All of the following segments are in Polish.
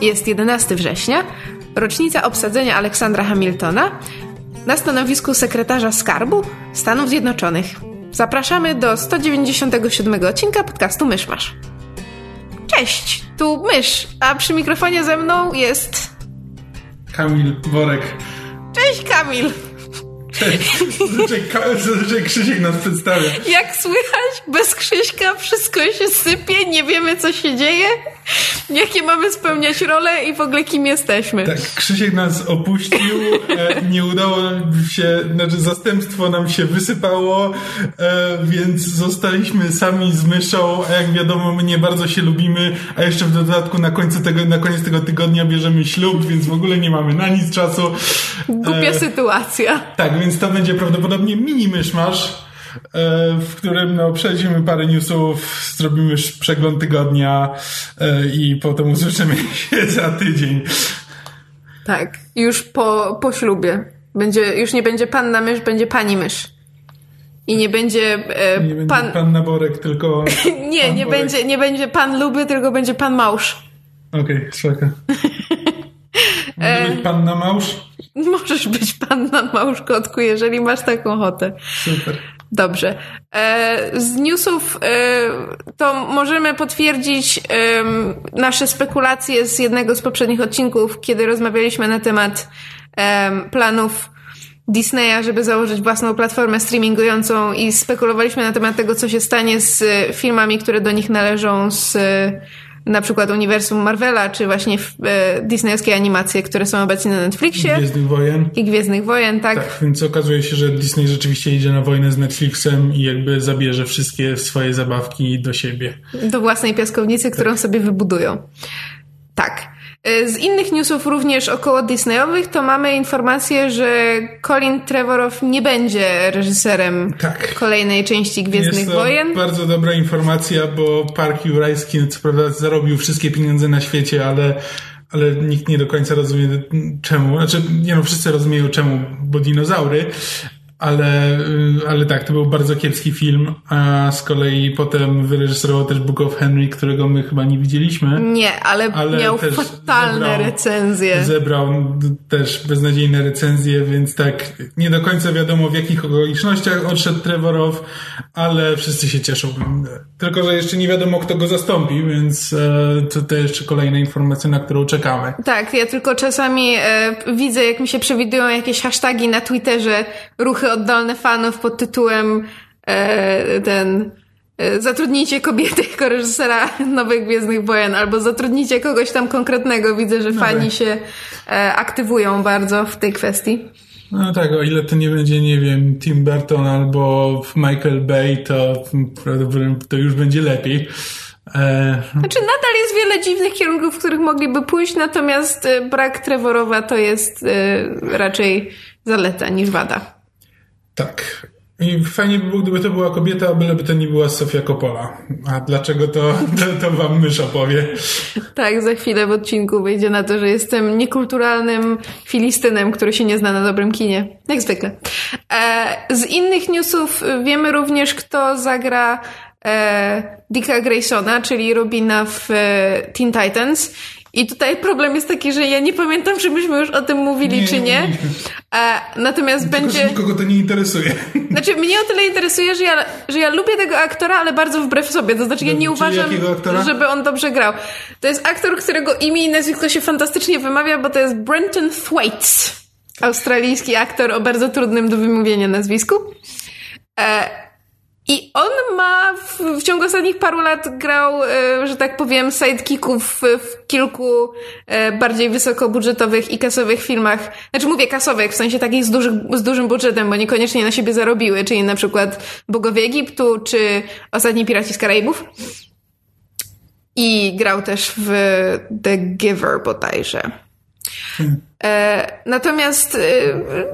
jest 11 września, rocznica obsadzenia Aleksandra Hamiltona na stanowisku sekretarza skarbu Stanów Zjednoczonych. Zapraszamy do 197 odcinka podcastu Myszmasz. Cześć, tu Mysz, a przy mikrofonie ze mną jest... Kamil Worek. Cześć Kamil! Zazwyczaj, zazwyczaj Krzysiek nas przedstawia. Jak słychać, bez Krzyśka wszystko się sypie, nie wiemy co się dzieje, jakie mamy spełniać role i w ogóle kim jesteśmy. Tak, Krzysiek nas opuścił, e, nie udało się, znaczy zastępstwo nam się wysypało, e, więc zostaliśmy sami z myszą, a jak wiadomo my nie bardzo się lubimy, a jeszcze w dodatku na, końcu tego, na koniec tego tygodnia bierzemy ślub, więc w ogóle nie mamy na nic czasu. Głupia e, sytuacja. Tak, więc to będzie prawdopodobnie mini myszmasz, e, w którym no, przejdziemy parę newsów, zrobimy przegląd tygodnia e, i potem usłyszymy się za tydzień. Tak, już po, po ślubie. Będzie, już nie będzie panna mysz, będzie pani mysz. I nie będzie, e, nie pan... Będzie pan Naborek, tylko... nie, nie będzie, nie będzie pan luby, tylko będzie pan małż. Okej, okay. Może być panna małż? Możesz być panna małż, kotku, jeżeli masz taką ochotę. Super. Dobrze. E, z newsów e, to możemy potwierdzić nasze spekulacje z jednego z poprzednich odcinków, kiedy rozmawialiśmy na temat planów Disneya, żeby założyć własną platformę streamingującą i spekulowaliśmy na temat tego, co się stanie z filmami, które do nich należą z na przykład uniwersum Marvela, czy właśnie e, disneyowskie animacje, które są obecnie na Netflixie. I Gwiezdnych Wojen. I Gwiezdnych Wojen, tak. Tak, więc okazuje się, że Disney rzeczywiście idzie na wojnę z Netflixem i jakby zabierze wszystkie swoje zabawki do siebie. Do własnej piaskownicy, którą tak. sobie wybudują. Tak. E, z innych newsów również około Disneyowych to mamy informację, że Colin Trevorow nie będzie reżyserem tak. kolejnej części Gwiezdnych Jest to Wojen. bardzo dobra informacja, bo Park Jurajski co prawda zarobił wszystkie pieniądze na świecie, ale ale nikt nie do końca rozumie czemu. Znaczy, nie no, wszyscy rozumieją czemu, bo dinozaury, ale, y, ale tak, to był bardzo kiepski film, a z kolei potem wyreżyserował też Book of Henry, którego my chyba nie widzieliśmy. Nie, ale, ale miał fatalne zebrał, recenzje. Zebrał też beznadziejne recenzje, więc tak, nie do końca wiadomo w jakich okolicznościach odszedł Trevorow, ale wszyscy się cieszą. Tylko, że jeszcze nie wiadomo kto go zastąpi, więc e, to, to jeszcze kolejna informacja, na którą czekamy. Tak, ja tylko czasami e, widzę, jak mi się przewidują jakieś hasztagi na Twitterze, ruchy ruchy oddolne fanów pod tytułem e, ten e, zatrudnijcie kobiety jako reżysera Nowych Gwiezdnych Wojen albo zatrudnijcie kogoś tam konkretnego. Widzę, że fani no się e, aktywują bardzo w tej kwestii. No tak, o ile to nie będzie, nie wiem, Tim Burton albo Michael Bay, to to już będzie lepiej. E... Znaczy nadal jest wiele dziwnych kierunków, w których mogliby pójść, natomiast e, brak Trevorowa to jest e, raczej zaleta niż wada. Tak. I fajnie by było, gdyby to była kobieta, a byleby to nie była Sofia Coppola. A dlaczego to, to, to wam mysz opowie. Tak, za chwilę w odcinku wyjdzie na to, że jestem niekulturalnym filistynem, który się nie zna na dobrym kinie. Jak zwykle. E, z innych newsów wiemy również, kto zagra e, Dicka Graysona, czyli Robina w e, Teen Titans. I tutaj problem jest taki, że ja nie pamiętam, czy myśmy już o tym mówili, nie, czy nie. nie e, natomiast Tylko, będzie. Że nikogo to nie interesuje. Znaczy, mnie o tyle interesuje, że ja, że ja lubię tego aktora, ale bardzo wbrew sobie. To znaczy, ja nie uważam, żeby on dobrze grał. To jest aktor, którego imię i nazwisko się fantastycznie wymawia, bo to jest Brenton Thwaites. Australijski aktor o bardzo trudnym do wymówienia nazwisku. E, i on ma w, w, ciągu ostatnich paru lat grał, e, że tak powiem, sidekicków w, w kilku e, bardziej wysokobudżetowych i kasowych filmach. Znaczy mówię kasowych, w sensie takich z, z dużym budżetem, bo niekoniecznie na siebie zarobiły, czyli na przykład Bogowie Egiptu, czy Ostatni Piraci z Karaibów. I grał też w The Giver bodajże. E, natomiast, e,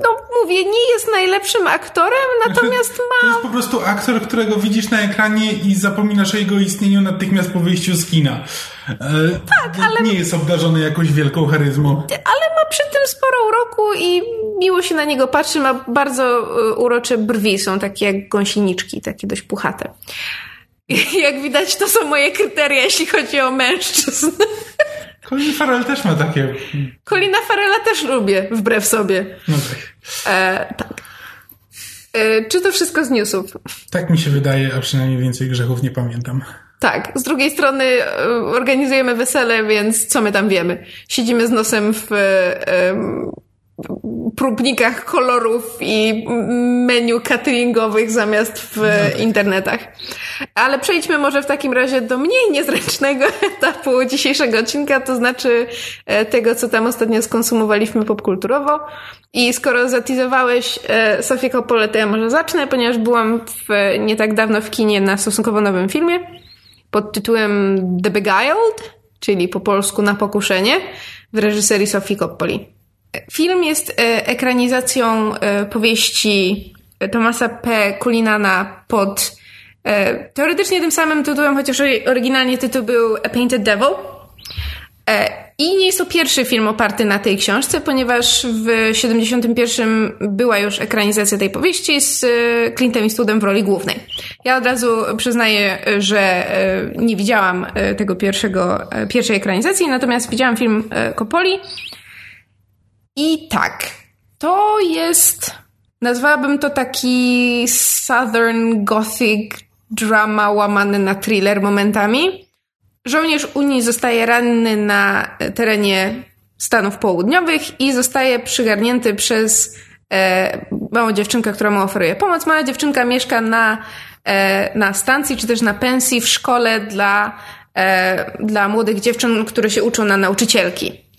no mówię, nie jest najlepszym aktorem, natomiast ma... To jest po prostu aktor, którego widzisz na ekranie i zapominasz o jego istnieniu natychmiast po wyjściu z kina. E, tak, ale... Nie jest obdarzony jakąś wielką charyzmą. Ale ma przy tym sporo uroku i miło się na niego patrzy, ma bardzo urocze brwi, są takie jak gąsieniczki, takie dość puchate. Jak widać, to są moje kryteria, jeśli chodzi o mężczyzn. Colin Farrell też ma takie. Colina Farrella też lubię, wbrew sobie. No tak. E, tak. E, czy to wszystko z newsów? Tak mi się wydaje, a przynajmniej więcej grzechów nie pamiętam. Tak, z drugiej strony e, organizujemy wesele, więc co my tam wiemy? Siedzimy z nosem w e, próbnikach kolorów i menu cateringowych zamiast w no tak. internetach. Ale przejdźmy może w takim razie do mniej niezręcznego etapu dzisiejszego odcinka, to znaczy e, tego, co tam ostatnio skonsumowaliśmy popkulturowo. I skoro zatizowałeś e, Sofię Coppola, to ja może zacznę, ponieważ byłam w, nie tak dawno w kinie na stosunkowo nowym filmie pod tytułem The Beguiled, czyli po polsku Na pokuszenie, w reżyserii Sofii Coppoli. Film jest e, ekranizacją e, powieści Tomasa P. Kulinana pod e, teoretycznie tym samym tytułem, chociaż oryginalnie tytuł był A Painted Devil. I nie jest to pierwszy film oparty na tej książce, ponieważ w 71 była już ekranizacja tej powieści z Clintem Eastwoodem w roli głównej. Ja od razu przyznaję, że nie widziałam tego pierwszego, pierwszej ekranizacji, natomiast widziałam film Coppoli i tak, to jest, nazwałabym to taki Southern Gothic drama łamany na thriller momentami. Żołnierz Unii zostaje ranny na terenie Stanów Południowych i zostaje przygarnięty przez e, małą dziewczynkę, która mu oferuje pomoc. Mała dziewczynka mieszka na, e, na stacji czy też na pensji w szkole dla, e, dla młodych dziewczyn, które się uczą na nauczycielki.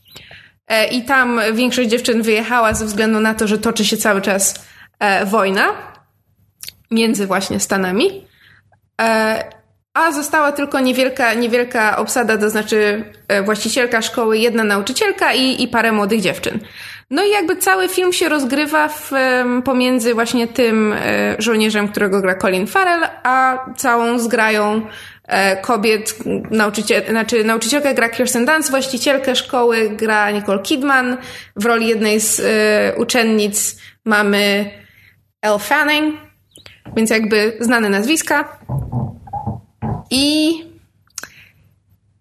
E, I tam większość dziewczyn wyjechała ze względu na to, że toczy się cały czas e, wojna między właśnie Stanami. E, a została tylko niewielka, niewielka obsada, to znaczy właścicielka szkoły, jedna nauczycielka i, i parę młodych dziewczyn. No i jakby cały film się rozgrywa w, pomiędzy właśnie tym żołnierzem, którego gra Colin Farrell, a całą zgrają kobiet, nauczyciel, znaczy nauczycielkę gra Kirsten Dunst, właścicielkę szkoły gra Nicole Kidman, w roli jednej z y, uczennic mamy Elle Fanning, więc jakby znane nazwiska. I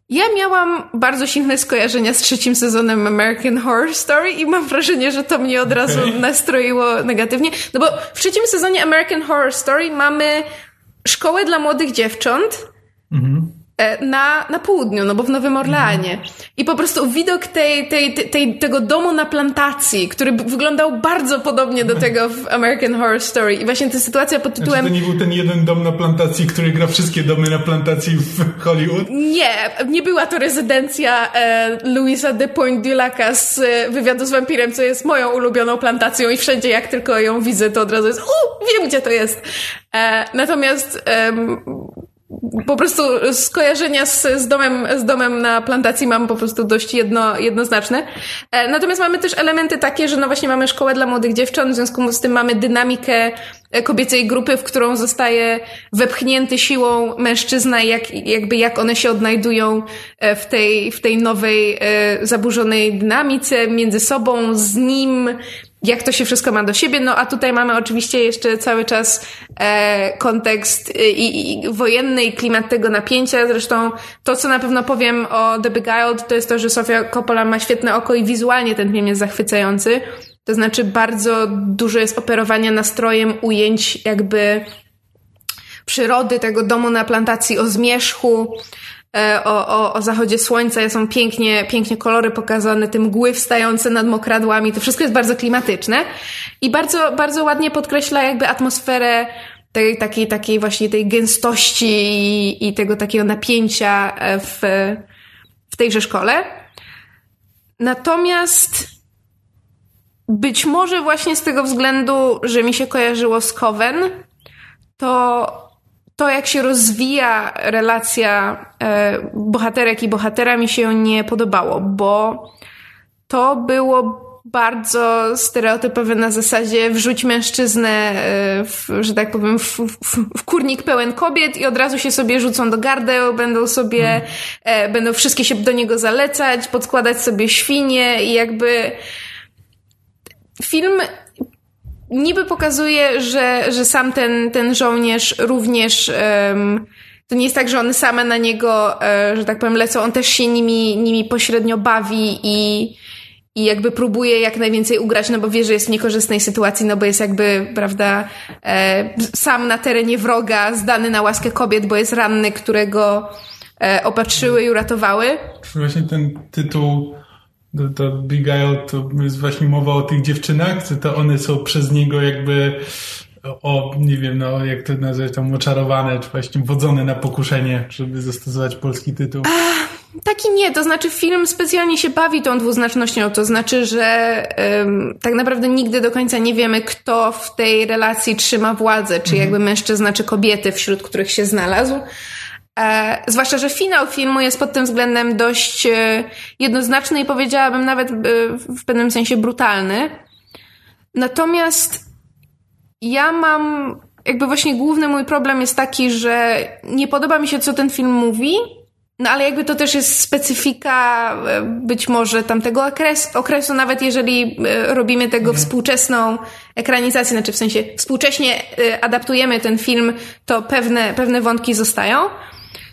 ja miałam bardzo silne skojarzenia z trzecim sezonem American Horror Story i mam wrażenie, że to mnie od razu okay. nastroiło negatywnie. No bo w trzecim sezonie American Horror Story mamy szkołę dla młodych dziewcząt, Mhm. Na, na południu, no bo w Nowym Orleanie. Mhm. I po prostu widok tej, tej, tej, tego domu na plantacji, który wyglądał bardzo podobnie do tego w American Horror Story. I właśnie ta sytuacja pod tytułem... Znaczy to nie był ten jeden dom na plantacji, który gra wszystkie domy na plantacji w Hollywood? Nie, nie była to rezydencja e, Louisa de Pointe z e, wywiadu z wampirem, co jest moją ulubioną plantacją i wszędzie jak tylko ją widzę, to od razu jest u, wiem gdzie to jest. E, natomiast po prostu skojarzenia z, z, domem, z domem na plantacji mam po prostu dość jedno, jednoznaczne. E, natomiast mamy też elementy takie, że no właśnie mamy szkołę dla młodych dziewcząt, w związku z tym mamy dynamikę e, kobiecej grupy, w którą zostaje wepchnięty siłą mężczyzna i jak, jakby jak one się odnajdują e, w tej, w tej nowej, zaburzonej dynamice między sobą, z nim, jak to się wszystko ma do siebie. No a tutaj mamy oczywiście jeszcze cały czas e, kontekst e, i, i wojenny i klimat tego napięcia. Zresztą to, co na pewno powiem o The Beguiled, to jest to, że Sofia Coppola ma świetne oko i wizualnie ten film jest zachwycający. To znaczy bardzo dużo jest operowania nastrojem ujęć jakby przyrody tego domu na plantacji o zmierzchu, o, o, o zachodzie słońca, są pięknie, pięknie kolory pokazane, te mgły wstające nad mokradłami, to wszystko jest bardzo klimatyczne i bardzo, bardzo ładnie podkreśla jakby atmosferę tej takiej, takiej właśnie tej gęstości i, i tego takiego napięcia e, w, w tejże szkole. Natomiast być może właśnie z tego względu, że mi się kojarzyło z Coven, to to, jak się rozwija relacja e, bohaterek i bohatera, mi się nie podobało, bo to było bardzo stereotypowe na zasadzie wrzuć mężczyznę, e, w, że tak powiem, w, w, w, kurnik pełen kobiet i od razu się sobie rzucą do gardeł, będą sobie, e, będą wszystkie się do niego zalecać, podkładać sobie świnie i jakby film niby pokazuje, że, że sam ten, ten żołnierz również um, to nie jest tak, że one same na niego, e, że tak powiem, lecą, on też się nimi, nimi pośrednio bawi i i jakby próbuje jak najwięcej ugrać, no bo wie, że jest w niekorzystnej sytuacji, no bo jest jakby, prawda, e, sam na terenie wroga, zdany na łaskę kobiet, bo jest ranny, którego e, opatrzyły i uratowały. Właśnie ten tytuł to, to Big Isle to jest właśnie mowa o tych dziewczynach, to one są przez niego jakby o, nie wiem, no jak to nazwać, tam oczarowane, czy właśnie wodzone na pokuszenie, żeby zastosować polski tytuł. Taki nie, to znaczy film specjalnie się bawi tą dwuznacznością, to znaczy, że um, tak naprawdę nigdy do końca nie wiemy, kto w tej relacji trzyma władzę, czy mhm. jakby mężczyzna, czy kobiety, wśród których się znalazł. E, zwłaszcza, że finał filmu jest pod tym względem dość e, jednoznaczny i powiedziałabym nawet e, w pewnym sensie brutalny. Natomiast ja mam, jakby właśnie główny mój problem jest taki, że nie podoba mi się, co ten film mówi, no ale jakby to też jest specyfika e, być może tamtego okres, okresu, nawet jeżeli e, robimy tego mhm. współczesną ekranizację, znaczy w sensie współcześnie e, adaptujemy ten film, to pewne, pewne wątki zostają.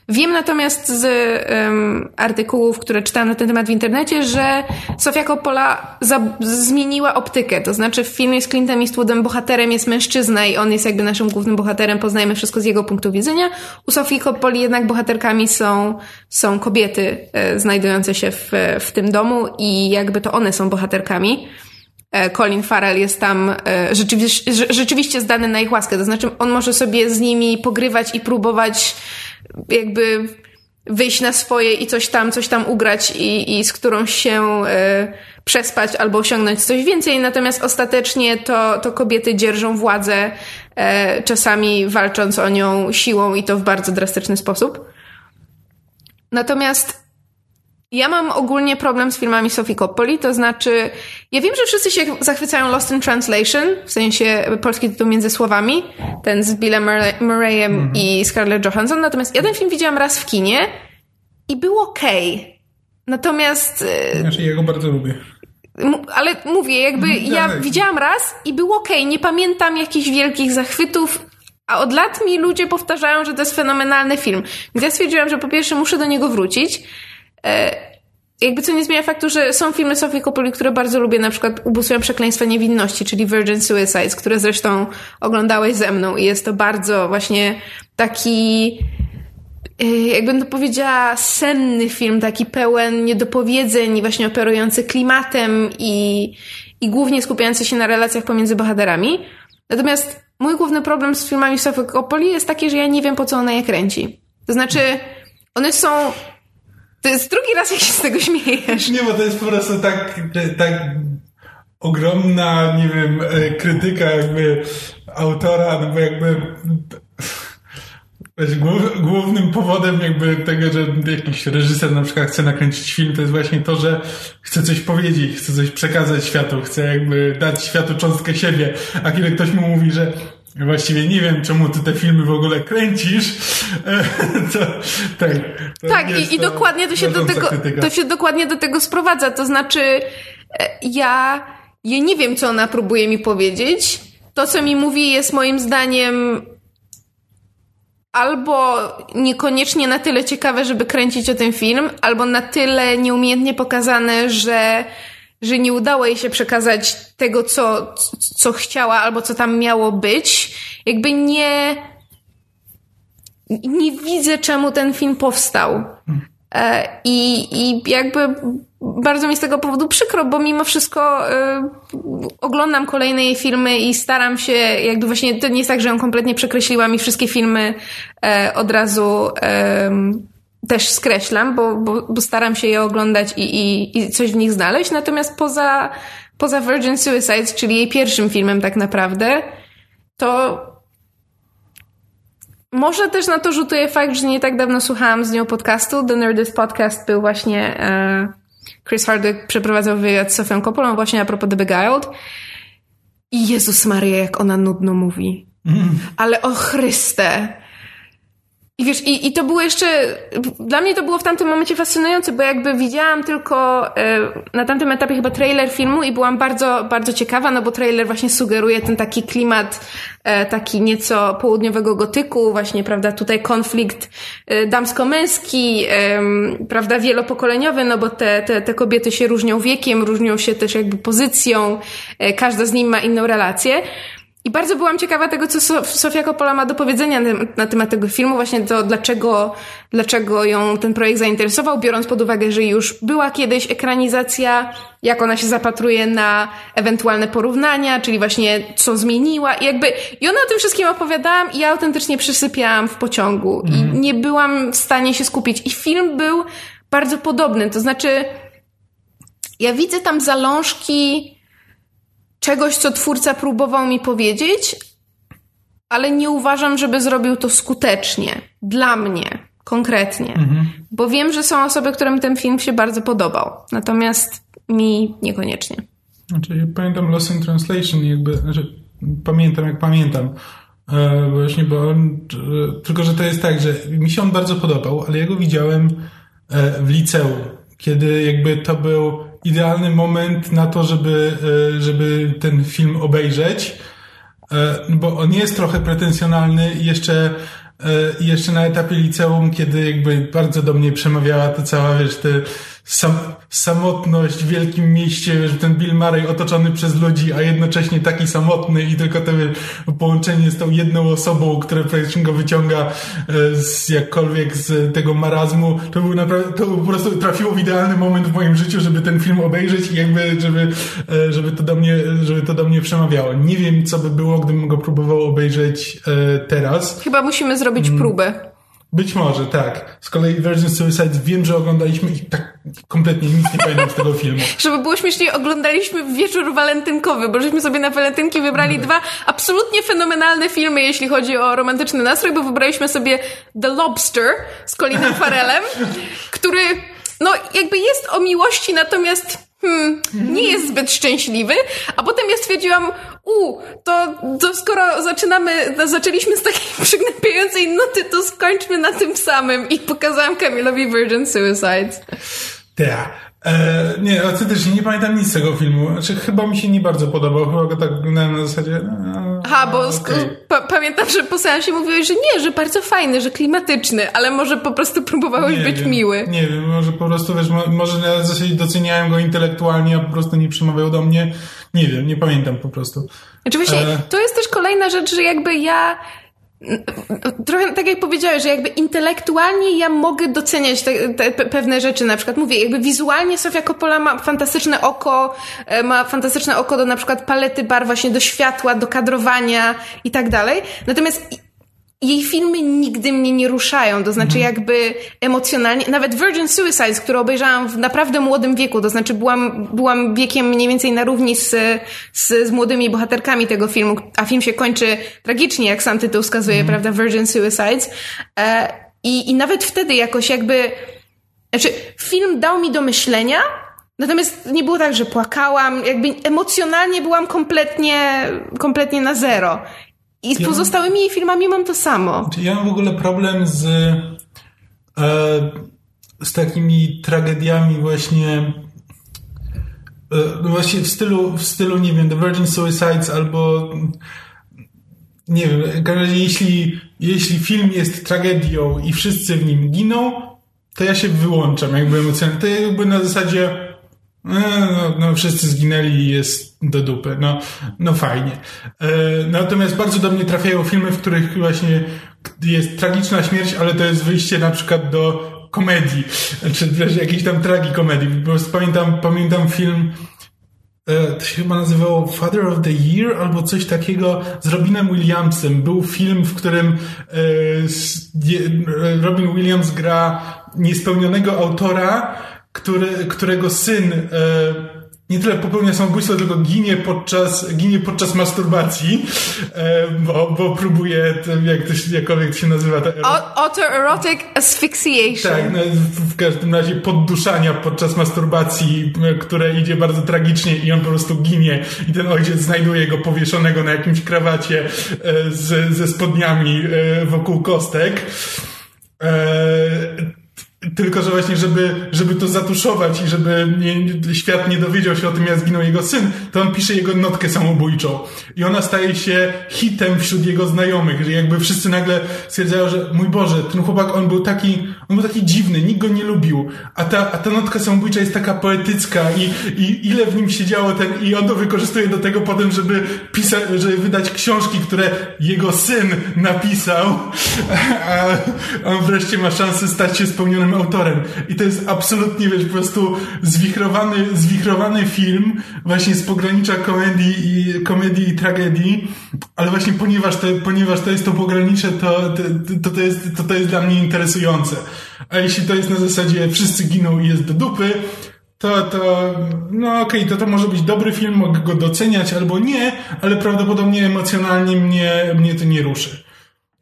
Wiem natomiast z um, artykułów, które czytałam na ten temat w internecie, że Sofia Coppola zmieniła optykę. To znaczy w filmie z Clintem Eastwoodem bohaterem jest mężczyzna i on jest jakby naszym głównym bohaterem, poznajemy wszystko z jego punktu widzenia. U Sofii Coppoli jednak bohaterkami są, są kobiety e, znajdujące się w, w tym domu i jakby to one są bohaterkami. E, Colin Farrell jest tam e, rzeczywiście, rzeczywiście zdany na ich łaskę. To znaczy, on może sobie z nimi pogrywać i próbować jakby wyjść na swoje i coś tam, coś tam ugrać i, i z którą się e, przespać albo osiągnąć coś więcej. Natomiast ostatecznie to, to kobiety dzierżą władzę, czasami walcząc o nią siłą i to w bardzo drastyczny sposób. Natomiast ja mam ogólnie problem z filmami Sophie Coppoli, to znaczy, ja wiem, że wszyscy się zachwycają Lost in Translation, w sensie polski tytuł między słowami, ten z Billem Murrayem mm. i Scarlett Johansson, natomiast ja ten film widziałam raz w kinie i był okej. Okay. Natomiast... E, znaczy, ja go bardzo lubię. Ale mówię, jakby mm, ja widziałam raz i był okej. Okay. Nie pamiętam jakichś wielkich zachwytów, a od lat mi ludzie powtarzają, że to jest fenomenalny film. Więc ja stwierdziłam, że po pierwsze muszę do niego wrócić, jakby co nie zmienia faktu, że są filmy Sofii Coppoli, które bardzo lubię, na przykład Ubóstwiam Przekleństwa Niewinności, czyli Virgin Suicides, które zresztą oglądałeś ze mną i jest to bardzo właśnie taki e, jakbym to powiedziała, senny film, taki pełen niedopowiedzeń właśnie operujący klimatem i, i głównie skupiający się na relacjach pomiędzy bohaterami. Natomiast mój główny problem z filmami Sofii Coppoli jest taki, że ja nie wiem, po co ona je kręci. To znaczy, one są to jest drugi raz, jak się z tego śmiejesz. Nie, bo to jest po prostu tak, tak ogromna, nie wiem, e, krytyka jakby autora, no bo jakby głównym powodem jakby tego, że jakiś reżyser na przykład chce nakręcić film, to jest właśnie to, że chce coś powiedzieć, chce coś przekazać światu, chce jakby dać światu cząstkę siebie, a kiedy ktoś mu mówi, że Właściwie nie wiem, czemu ty te filmy w ogóle kręcisz. To, tak, to tak i, i dokładnie to się, do tego, to się dokładnie do tego sprowadza. To znaczy, e, ja, ja nie wiem, co ona próbuje mi powiedzieć. To, co mi mówi, jest moim zdaniem albo niekoniecznie na tyle ciekawe, żeby kręcić o ten film, albo na tyle nieumiejętnie pokazane, że że nie udało jej się przekazać tego, co, co chciała albo co tam miało być. Jakby nie. Nie widzę, czemu ten film powstał. E, I, I jakby bardzo mi z tego powodu przykro, bo mimo wszystko y, oglądam kolejne jej filmy i staram się, jakby właśnie to nie jest tak, że ją kompletnie przekreśliłam i wszystkie filmy y, od razu y, też skreślam, bo, bo, bo staram się je oglądać i, i, i coś w nich znaleźć. Natomiast poza, poza Virgin Suicides, czyli jej pierwszym filmem tak naprawdę, to może też na to rzutuje fakt, że nie tak dawno słuchałam z nią podcastu. The Nerdist Podcast był właśnie e, Chris Hardwick przeprowadzał wywiad z Sofią Coppolą właśnie a propos The Beguiled. I Jezus Maria, jak ona nudno mówi. Mm. Ale o Chryste! I wiesz, i, i to było jeszcze, dla mnie to było w tamtym momencie fascynujące, bo jakby widziałam tylko e, na tamtym etapie chyba trailer filmu i byłam bardzo, bardzo ciekawa, no bo trailer właśnie sugeruje ten taki klimat e, taki nieco południowego gotyku, właśnie, prawda, tutaj konflikt e, damsko-męski, prawda, wielopokoleniowy, no bo te, te, te kobiety się różnią wiekiem, różnią się też jakby pozycją, każda z nich ma inną relację. I bardzo byłam ciekawa tego, co Sofia Coppola ma do powiedzenia na temat tego filmu, właśnie to, dlaczego, dlaczego ją ten projekt zainteresował, biorąc pod uwagę, że już była kiedyś ekranizacja, jak ona się zapatruje na ewentualne porównania, czyli właśnie co zmieniła. I jakby, i ona o tym wszystkim opowiadałam i ja autentycznie przysypiałam w pociągu mm. i mhm. nie byłam w stanie się skupić. I film był bardzo podobny, to znaczy, ja widzę tam zalążki czegoś, co twórca próbował mi powiedzieć, ale nie uważam, żeby zrobił to skutecznie. Dla mnie, konkretnie. Mhm. Bo wiem, że są osoby, którym ten film się bardzo podobał. Natomiast mi niekoniecznie. Znaczy, ja pamiętam Lost in Translation, jakby, znaczy, pamiętam jak pamiętam. E, właśnie, bo on, e, tylko, że to jest tak, że mi się on bardzo podobał, ale ja go widziałem e, w liceum, kiedy jakby to był idealny moment na to, żeby, e, żeby ten film obejrzeć, e, bo on jest trochę pretensjonalny i jeszcze E, jeszcze na etapie liceum, kiedy jakby bardzo do mnie przemawiała ta cała, wiesz, te sam, samotność w wielkim mieście, wiesz, ten Bill Murray otoczony przez ludzi, a jednocześnie taki samotny i tylko to połączenie z tą jedną osobą, która praktycznie go wyciąga e, z jakkolwiek z tego marazmu, to był naprawdę, to po prostu trafiło w idealny moment w moim życiu, żeby ten film obejrzeć i jakby, żeby, e, żeby to do mnie, żeby to do mnie przemawiało. Nie wiem, co by było, gdybym go próbował obejrzeć teraz. Chyba musimy zrobić zrobić mm. próbę. Być może, tak. Z kolei Virgin Suicide wiem, że oglądaliśmy i tak kompletnie nic nie pamiętam z tego filmu. Żeby było śmieszniej, oglądaliśmy wieczór walentynkowy, bo żeśmy sobie na walentynki wybrali no. dwa absolutnie fenomenalne filmy, jeśli chodzi o romantyczny nastrój, bo wybraliśmy sobie The Lobster z Colinem Farelem, który no jakby jest o miłości, natomiast hmm, nie jest zbyt szczęśliwy, a potem ja stwierdziłam, u, to, to skoro zaczynamy, zaczęliśmy z takiej przygnębiającej nuty, to skończmy na tym samym i pokazałam Kamilowi Virgin Suicide. Tak. E, nie, autentycznie nie pamiętam nic z tego filmu. Znaczy, chyba mi się nie bardzo podobał. Chyba go tak oglądałem na zasadzie. No, Aha, bo okay. pa pamiętam, że po seansie mówiłeś, że nie, że bardzo fajny, że klimatyczny, ale może po prostu próbowałeś nie być wiem, miły. Nie wiem, może po prostu wiesz, może na zasadzie doceniałem go intelektualnie, a po prostu nie przemawiał do mnie. Nie wiem, nie pamiętam po prostu. Znaczy właśnie, e... to jest też kolejna rzecz, że jakby ja trochę tak jak powiedziałeś, że jakby intelektualnie ja mogę doceniać te, te, pewne rzeczy, na przykład mówię, jakby wizualnie Sofia Coppola ma fantastyczne oko, e, ma fantastyczne oko do na przykład palety bar, właśnie do światła, do kadrowania i tak dalej. Natomiast jej filmy nigdy mnie nie ruszają, to znaczy mhm. jakby emocjonalnie, nawet Virgin Suicides, które obejrzałam w naprawdę młodym wieku, to znaczy byłam, byłam wiekiem mniej więcej na równi z, z, z młodymi bohaterkami tego filmu, a film się kończy tragicznie, jak sam tytuł wskazuje, mhm. prawda, Virgin Suicides. E, i, I nawet wtedy jakoś jakby, znaczy film dał mi do myślenia, Natomiast nie było tak, że płakałam, jakby emocjonalnie byłam kompletnie, kompletnie na zero. I z ja pozostałymi jej filmami mam to samo. Ja mam w ogóle problem z, e, z takimi tragediami właśnie e, właśnie w stylu, w stylu, nie wiem, The Virgin Suicides albo nie wiem, w każdym razie jeśli, jeśli film jest tragedią i wszyscy w nim giną, to ja się wyłączam jakby emocjonalnie. To jakby na zasadzie no, no, no, wszyscy zginęli i jest do dupy. No, no fajnie. E, natomiast bardzo do mnie trafiają filmy, w których właśnie jest tragiczna śmierć, ale to jest wyjście na przykład do komedii, czy wreszcie jakiejś tam tragikomedii. Prostu pamiętam, pamiętam film, e, to się chyba nazywało Father of the Year albo coś takiego z Robinem Williamsem. Był film, w którym e, Robin Williams gra niespełnionego autora, który, którego syn e, nie tyle popełnia samobójstwo, tylko ginie podczas, ginie podczas masturbacji, e, bo, bo próbuje, jak to się, jakkolwiek to się nazywa. Ta Autoerotic asphyxiation. Tak, no, w każdym razie podduszania podczas masturbacji, które idzie bardzo tragicznie i on po prostu ginie i ten ojciec znajduje go powieszonego na jakimś krawacie e, z, ze spodniami e, wokół kostek. Tylko, że właśnie, żeby, żeby to zatuszować i żeby nie, świat nie dowiedział się o tym, jak zginął jego syn, to on pisze jego notkę samobójczą. I ona staje się hitem wśród jego znajomych, że jakby wszyscy nagle stwierdzają, że mój Boże, ten chłopak, on był taki, on był taki dziwny, nikt go nie lubił. A ta, a ta notka samobójcza jest taka poetycka i, i ile w nim siedziało ten, i on to wykorzystuje do tego potem, żeby pisać, żeby wydać książki, które jego syn napisał, a on wreszcie ma szansę stać się spełnionym autorem. I to jest absolutnie, wiesz, po prostu zwichrowany, zwichrowany film właśnie z pogranicza komedii i, komedii i tragedii, ale właśnie ponieważ to, ponieważ to jest to pogranicze, to, to, to, jest, to, to jest dla mnie interesujące. A jeśli to jest na zasadzie wszyscy giną i jest do dupy, to, to, no okej, okay, to to może być dobry film, mogę go doceniać albo nie, ale prawdopodobnie emocjonalnie mnie, mnie to nie ruszy.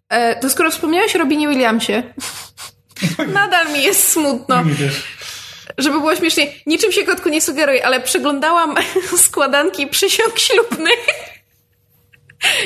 E, to skoro wspomniałeś o Robinie Williamsie, Nadal mi jest smutno. Żeby było śmiesznie, niczym się kotku nie sugeruje, ale przeglądałam składanki przysiąg ślubnych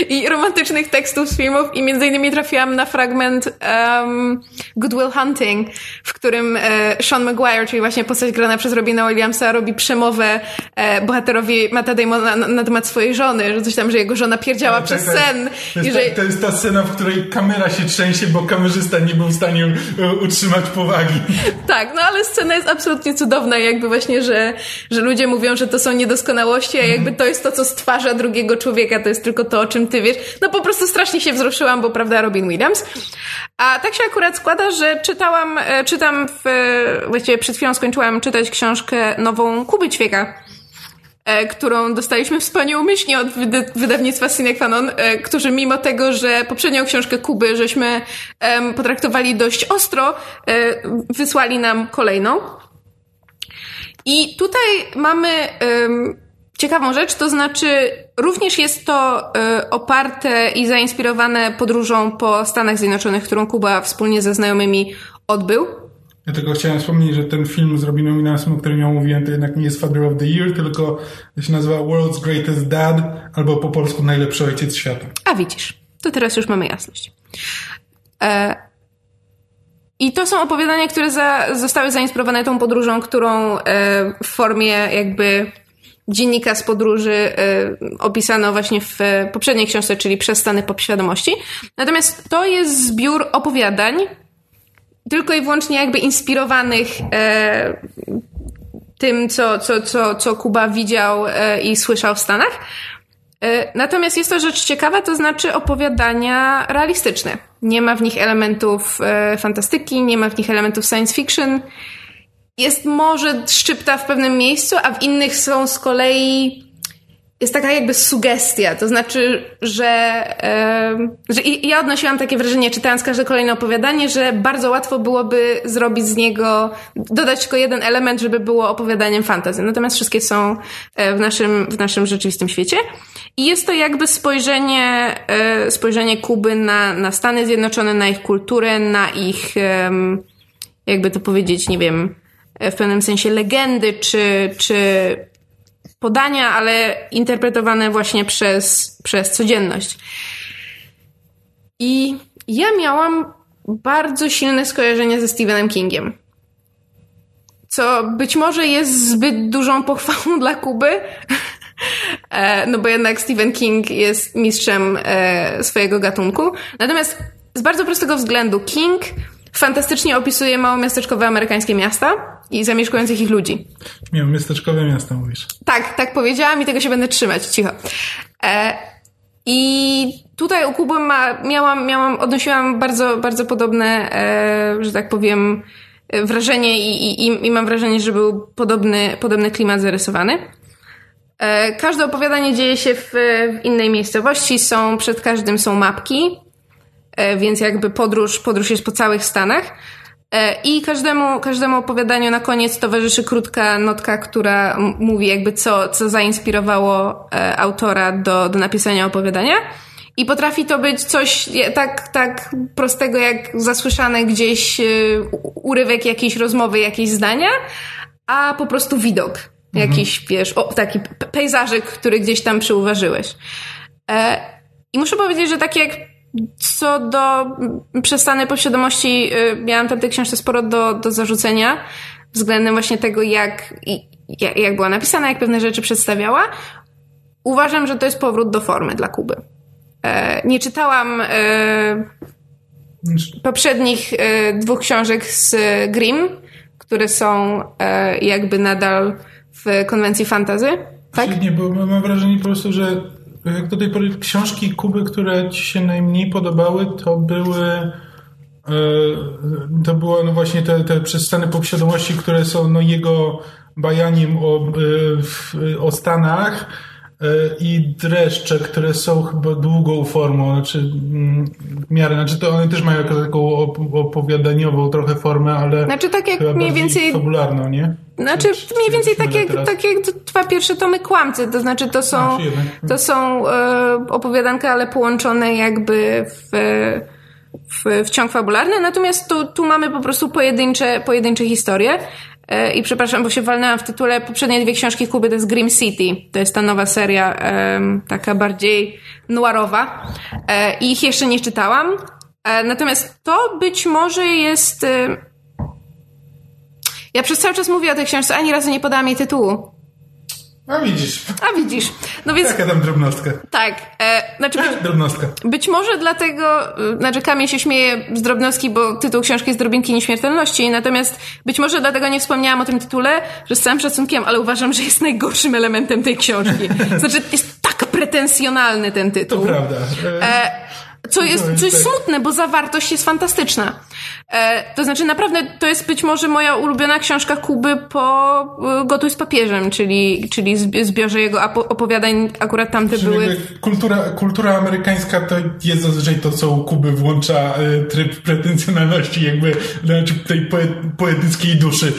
i romantycznych tekstów z filmów i między innymi trafiłam na fragment um, Good Will Hunting, w którym e, Sean Maguire, czyli właśnie postać grana przez Robina Williamsa, robi przemowę e, bohaterowi Matta Damona na, na, temat swojej żony, że coś tam, że jego żona pierdziała przez tak, sen. To jest, że... ta, to jest ta scena, w której kamera się trzęsie, bo kamerzysta nie był w stanie e, utrzymać powagi. Tak, no ale scena jest absolutnie cudowna, jakby właśnie, że, że ludzie mówią, że to są niedoskonałości, a jakby to jest to, co stwarza drugiego człowieka, to jest tylko to, o czym ty wiesz. No po prostu strasznie się wzruszyłam, bo prawda, Robin Williams. A tak się akurat składa, że czytałam, e, czytam w, właściwie przed chwilą skończyłam czytać książkę nową Kuby Ćwieka e, którą dostaliśmy wspaniałomyślnie od wydawnictwa Cine Canon, e, którzy mimo tego, że poprzednią książkę Kuby żeśmy potraktowali dość ostro, wysłali nam kolejną. I tutaj mamy ciekawą rzecz, to znaczy również jest to y, oparte i zainspirowane podróżą po Stanach Zjednoczonych, którą Kuba wspólnie ze znajomymi odbył. Ja tylko chciałem wspomnieć, że ten film z Robinem Williamsem, o którym ja mówiłem, to jednak nie jest Father of the Year, tylko się nazywa World's Greatest Dad, albo po polsku Najlepszy Ojciec Świata. A widzisz, to teraz już mamy jasność. E... I to są opowiadania, które za, zostały zainspirowane tą podróżą, którą e, w formie jakby dziennika z podróży y, opisano właśnie w poprzedniej książce, czyli Przez stany podświadomości. Natomiast to jest zbiór opowiadań, tylko i wyłącznie jakby inspirowanych e, tym, co, co, co, co Kuba widział e, i słyszał w Stanach. E, natomiast jest to rzecz ciekawa, to znaczy opowiadania realistyczne. Nie ma w nich elementów fantastyki, nie ma w nich elementów science fiction jest może szczypta w pewnym miejscu, a w innych są z kolei jest taka jakby sugestia, to znaczy, że, yy, że ja odnosiłam takie wrażenie, czytając każde kolejne opowiadanie, że bardzo łatwo byłoby zrobić z niego, dodać tylko jeden element, żeby było opowiadaniem fantasy. Natomiast wszystkie są e, w naszym, w naszym rzeczywistym świecie. I jest to jakby spojrzenie, yy, spojrzenie Kuby na, na Stany Zjednoczone, na ich kulturę, na ich, yy, jakby to powiedzieć, nie wiem, w pewnym sensie legendy czy, czy podania, ale interpretowane właśnie przez, przez codzienność. I ja miałam bardzo silne skojarzenie ze Stephenem Kingiem. Co być może jest zbyt dużą pochwałą dla Kuby, e, no bo jednak Stephen King jest mistrzem e, swojego gatunku. Natomiast z bardzo prostego względu King fantastycznie opisuje małomiasteczkowe amerykańskie miasta i zamieszkujących ich ludzi. Nie, miasteczkowe miasta mówisz. Tak, tak powiedziałam i tego się będę trzymać, cicho. E, I tutaj u Kuby ma, miałam, miałam, odnosiłam bardzo, bardzo podobne, e, że tak powiem, wrażenie i, i, i mam wrażenie, że był podobny, podobny klimat zarysowany. E, każde opowiadanie dzieje się w, w innej miejscowości, są, przed każdym są mapki, E, więc jakby podróż, podróż jest po całych Stanach. E, I każdemu, każdemu opowiadaniu na koniec towarzyszy krótka notka, która mówi jakby co, co zainspirowało e, autora do, do napisania opowiadania. I potrafi to być coś tak, tak prostego jak zasłyszane gdzieś e, urywek jakiejś rozmowy, jakieś zdania, a po prostu widok. Mhm. Jakiś, wiesz, o, taki pejzażyk, który gdzieś tam przyuważyłeś. I muszę powiedzieć, że tak jak co do przestanej podświadomości, y, miałam tam tej książce sporo do, do zarzucenia względem właśnie tego, jak, jak, jak była napisana, jak pewne rzeczy przedstawiała. Uważam, że to jest powrót do formy dla Kuby. E, nie czytałam e, poprzednich e, dwóch książek z Grimm, które są jakby nadal w konwencji fantazy. Tak? Nie, bo mam wrażenie po prostu, że jak do tej pory książki Kuby, które ci się najmniej podobały, to były e, to było no właśnie te, te przestany podświadomości, które są no jego bajaniem o, e, o Stanach i dreszcze, które są chyba długą formą, znaczy mm, w miarę, znaczy to one też mają taką opowiadaniową trochę formę, ale znaczy tak jak mniej więcej fabularną, nie? Znaczy mniej więcej tak jak, tak jak dwa pierwsze tomy Kłamcy, to znaczy to są, to są e, opowiadanka, ale połączone jakby w, w, w ciąg fabularny, natomiast tu, tu mamy po prostu pojedyncze, pojedyncze historie. E, I przepraszam, bo się walnęłam w tytule. Poprzednie dwie książki Kuby to jest Grim City. To jest ta nowa seria, taka bardziej noirowa. E, I ich jeszcze nie czytałam. E, natomiast to być może jest ja przez cały czas mówię o tej książce, ani razu nie podałam jej tytułu. A widzisz. A widzisz. No więc... Jaka tam drobnostka. Tak. E, znaczy być, drobnostka. Być może dlatego, e, znaczy Kamil się śmieje z drobnostki, bo tytuł książki jest Drobinki Nieśmiertelności, natomiast być może dlatego nie wspomniałam o tym tytule, że z całym szacunkiem, ale uważam, że jest najgorszym elementem tej książki. Znaczy jest tak pretensjonalny ten tytuł. To prawda. E, co jest, co jest smutne, bo zawartość jest fantastyczna. E, to znaczy, naprawdę, to jest być może moja ulubiona książka Kuby po e, Gotuj z papieżem, czyli, czyli zbiorze jego opowiadań, akurat tamte czyli były... Kultura, kultura amerykańska to jest zazwyczaj to, co u Kuby włącza e, tryb pretensjonalności, jakby znaczy tej poetyckiej duszy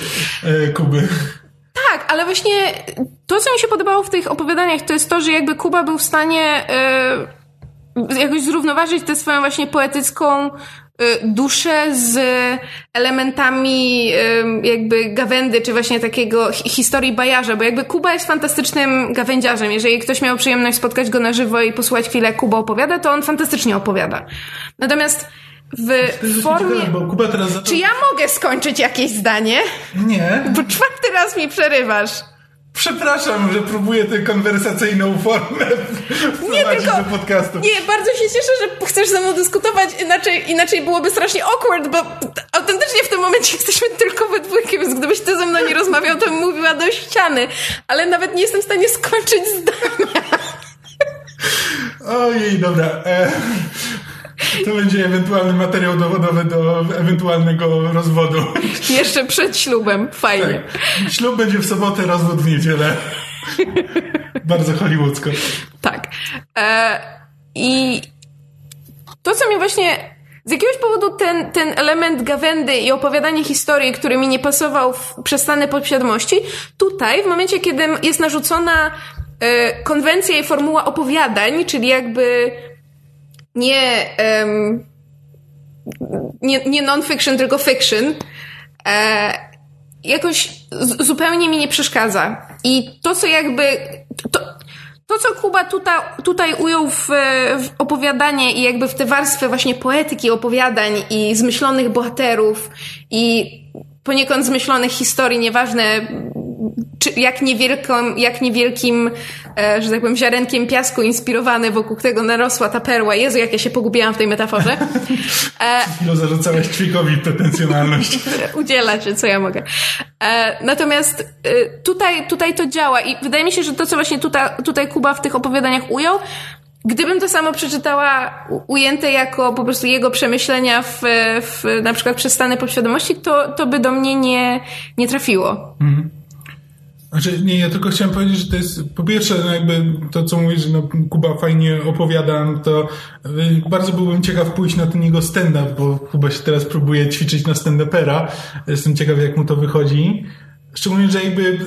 e, Kuby. Tak, ale właśnie to, co mi się podobało w tych opowiadaniach, to jest to, że jakby Kuba był w stanie... jakoś zrównoważyć tę swoją właśnie poetycką y, duszę z elementami y, jakby gawędy, czy właśnie takiego historii bajarza, bo jakby Kuba jest fantastycznym gawędziarzem. Jeżeli ktoś miał przyjemność spotkać go na żywo i posłuchać chwilę, jak Kuba opowiada, to on fantastycznie opowiada. Natomiast w formie... Czy ja mogę skończyć jakieś zdanie? Nie. Bo czwarty raz mi przerywasz. Przepraszam, że próbuję tę konwersacyjną formę nie tylko, do podcastu. Nie, bardzo się cieszę, że chcesz ze mną dyskutować, inaczej, inaczej byłoby strasznie awkward, bo autentycznie w tym momencie jesteśmy tylko we dwójkę, więc gdybyś ty ze mną nie rozmawiał, to bym mówiła do ściany, ale nawet nie jestem w stanie skończyć zdania. Ojej, dobra. E, to będzie ewentualny materiał dowodowy do ewentualnego rozwodu. Jeszcze przed ślubem. Fajnie. Tak. Ślub będzie w sobotę, rozwód w niedzielę. Bardzo hollywoodzko. Tak. E, I to, co mi właśnie z jakiegoś powodu ten, ten element gawędy i opowiadanie historii, który mi nie pasował w przestane podświadomości, tutaj, w momencie, kiedy jest narzucona e, konwencja i formuła opowiadań, czyli jakby nie, um, nie, nie non-fiction, tylko fiction, e, jakoś zupełnie mi nie przeszkadza. I to, co jakby. To, to co Kuba tutaj, tutaj ujął w, w opowiadanie i jakby w te warstwy właśnie poetyki opowiadań i zmyślonych bohaterów i poniekąd zmyślonych historii, nieważne czy jak, niewielką, jak niewielkim, e, że tak powiem, ziarenkiem piasku inspirowany wokół tego narosła ta perła. Jezu, jak ja się pogubiłam w tej metaforze. E, no zarzucałeś Twikowi pretensjonalność. Udziela się, co ja mogę. E, natomiast e, tutaj, tutaj to działa i wydaje mi się, że to, co właśnie tutaj, tutaj Kuba w tych opowiadaniach ujął, Gdybym to samo przeczytała ujęte jako po prostu jego przemyślenia w, w na przykład przez stany podświadomości, to, to by do mnie nie, nie trafiło. Mhm. Znaczy, nie, ja tylko chciałem powiedzieć, że to jest, po pierwsze, no jakby to, co mówisz, no, Kuba fajnie opowiada, no to y, bardzo byłbym ciekaw pójść na ten jego stand-up, bo Kuba się teraz próbuje ćwiczyć na stand-upera. Jestem ciekaw, jak mu to wychodzi. Szczególnie, że jakby y,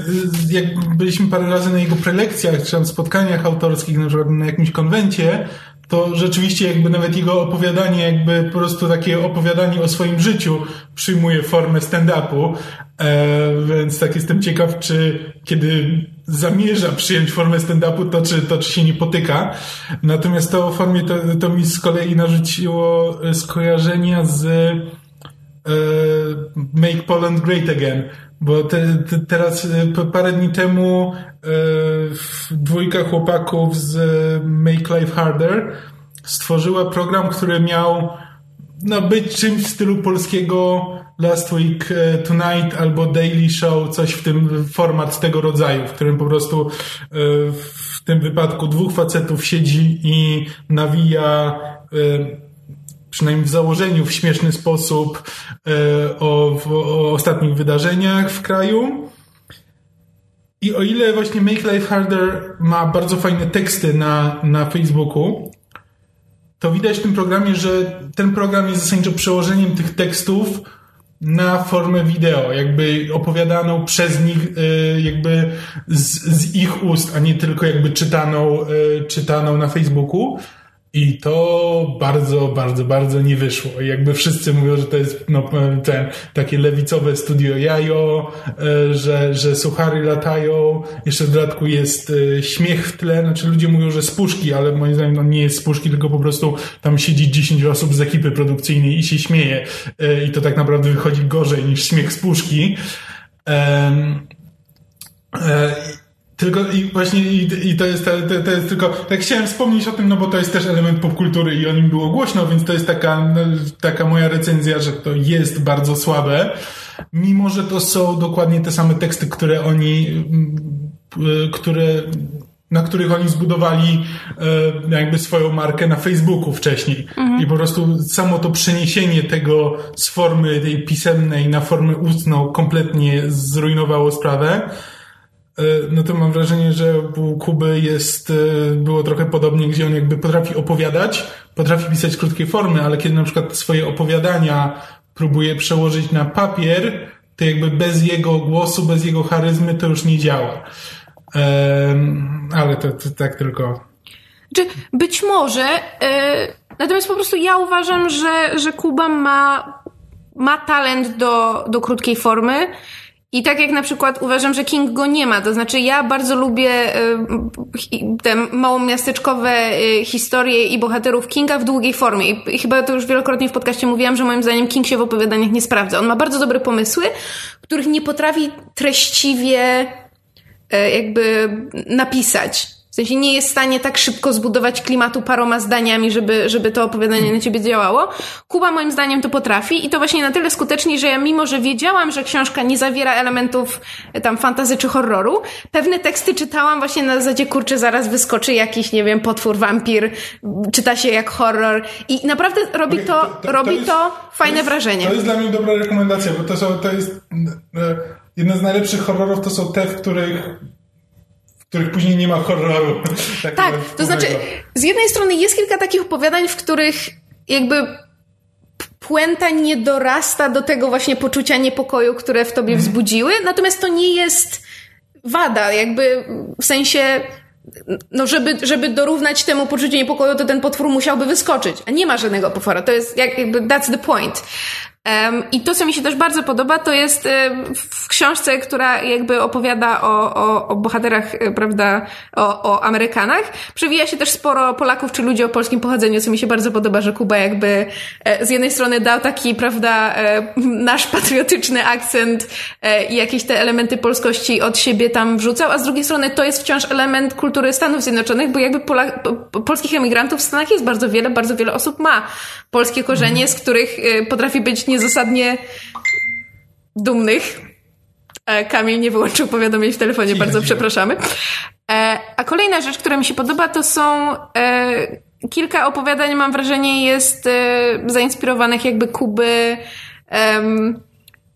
jak byliśmy parę razy na jego prelekcjach, czy tam spotkaniach autorskich, na przykład na jakimś konwencie, to rzeczywiście jakby nawet jego opowiadanie, jakby po prostu takie opowiadanie o swoim życiu przyjmuje formę stand-upu, e, więc tak jestem ciekaw, czy kiedy zamierza przyjąć formę stand-upu, to czy, to czy się nie potyka. Natomiast to o formie to, to mi z kolei narzuciło skojarzenia z e, Make Poland Great Again, bo te, te, teraz e, parę dni temu e, dwójka chłopaków z Make Life Harder stworzyła program, który miał no, być czymś w stylu polskiego Last Week Tonight albo Daily Show, coś w tym format tego rodzaju, w którym po prostu w tym wypadku dwóch facetów siedzi i nawija przynajmniej w założeniu w śmieszny sposób e, o, o ostatnich wydarzeniach w kraju. I o ile właśnie Make Life Harder ma bardzo fajne teksty na, na Facebooku, to widać w tym programie, że ten program jest zasadniczo przełożeniem tych tekstów na formę wideo, jakby opowiadaną przez nich, e, jakby z, z ich ust, a nie tylko jakby czytaną, e, czytaną na Facebooku. I to bardzo, bardzo, bardzo nie wyszło. Jakby wszyscy mówią, że to jest no, ten, takie lewicowe studio jajo, e, że, że suchary latają. Jeszcze w dodatku jest e, śmiech w tle. Znaczy ludzie mówią, że z puszki, ale moim zdaniem no, nie jest z puszki, tylko po prostu tam siedzi 10 osób z ekipy produkcyjnej i się śmieje. E, I to tak naprawdę wychodzi gorzej niż śmiech z puszki. Um, tylko i właśnie i, i to, jest, to, to, jest tylko, tak chciałem wspomnieć o tym, no bo to jest też element popkultury i o nim było głośno, więc to jest taka, no, taka moja recenzja, że to jest bardzo słabe, mimo że to są dokładnie te same teksty, które oni, mm, y, które, na których oni zbudowali y, jakby swoją markę na Facebooku wcześniej. Mhm. I po prostu samo to przeniesienie tego z formy tej pisemnej na formę ustną kompletnie zrujnowało sprawę. E, no to mam wrażenie, że u Kuby jest, e, było trochę podobnie, gdzie on jakby potrafi opowiadać, potrafi pisać krótkie formy, ale kiedy na przykład swoje opowiadania próbuje przełożyć na papier, to jakby bez jego głosu, bez jego charyzmy to już nie działa. ale to, to tak tylko. Czy być może, e, natomiast po prostu ja uważam, że, że Kuba ma, ma talent do, do krótkiej formy. I tak jak na przykład uważam, że King go nie ma, to znaczy ja bardzo lubię y, te małomiasteczkowe y, historie i bohaterów Kinga w długiej formie. I chyba to już wielokrotnie w podcaście mówiłam, że moim zdaniem King się w opowiadaniach nie sprawdza. On ma bardzo dobre pomysły, których nie potrafi treściwie y, jakby napisać. W sensie nie jest w stanie tak szybko zbudować klimatu paroma zdaniami, żeby, żeby to opowiadanie na ciebie działało. Kuba moim zdaniem to potrafi i to właśnie na tyle skutecznie, że ja mimo, że wiedziałam, że książka nie zawiera elementów e, tam fantazy czy horroru, pewne teksty czytałam właśnie na zasadzie, kurczę, zaraz wyskoczy jakiś, nie wiem, potwór, wampir, czyta się jak horror i naprawdę robi to, to, to robi to, jest, to fajne jest, wrażenie. To jest dla mnie dobra rekomendacja, bo to, są, to jest e, jedne z najlepszych horrorów to są te, w których których później nie ma horroru. tak, to znaczy, z jednej strony jest kilka takich opowiadań, w których jakby puenta nie dorasta do tego właśnie poczucia niepokoju, które w tobie mhm. wzbudziły, natomiast to nie jest wada, jakby w sensie no żeby, żeby dorównać temu poczuciu niepokoju, to ten potwór musiałby wyskoczyć, a nie ma żadnego potwora. To jest jakby, that's the point. I to, co mi się też bardzo podoba, to jest w książce, która jakby opowiada o, o, o bohaterach, e, prawda, o, o Amerykanach. Przewija się też sporo Polaków czy ludzi o polskim pochodzeniu, co mi się bardzo podoba, że Kuba jakby e, z jednej strony dał taki, prawda, e, nasz patriotyczny akcent i jakieś te elementy polskości od siebie tam wrzucał, a z drugiej strony to jest wciąż element kultury Stanów Zjednoczonych, bo jakby Pola polskich emigrantów w Stanach jest bardzo wiele, bardzo wiele osób ma polskie korzenie, z których potrafi być nie niezasadnie dumnych. E, Kamil nie wyłączył powiadomień w telefonie, bardzo przepraszamy. E, a kolejna rzecz, która mi się podoba, to są e, kilka opowiadań, mam wrażenie, jest zainspirowanych jakby Kuby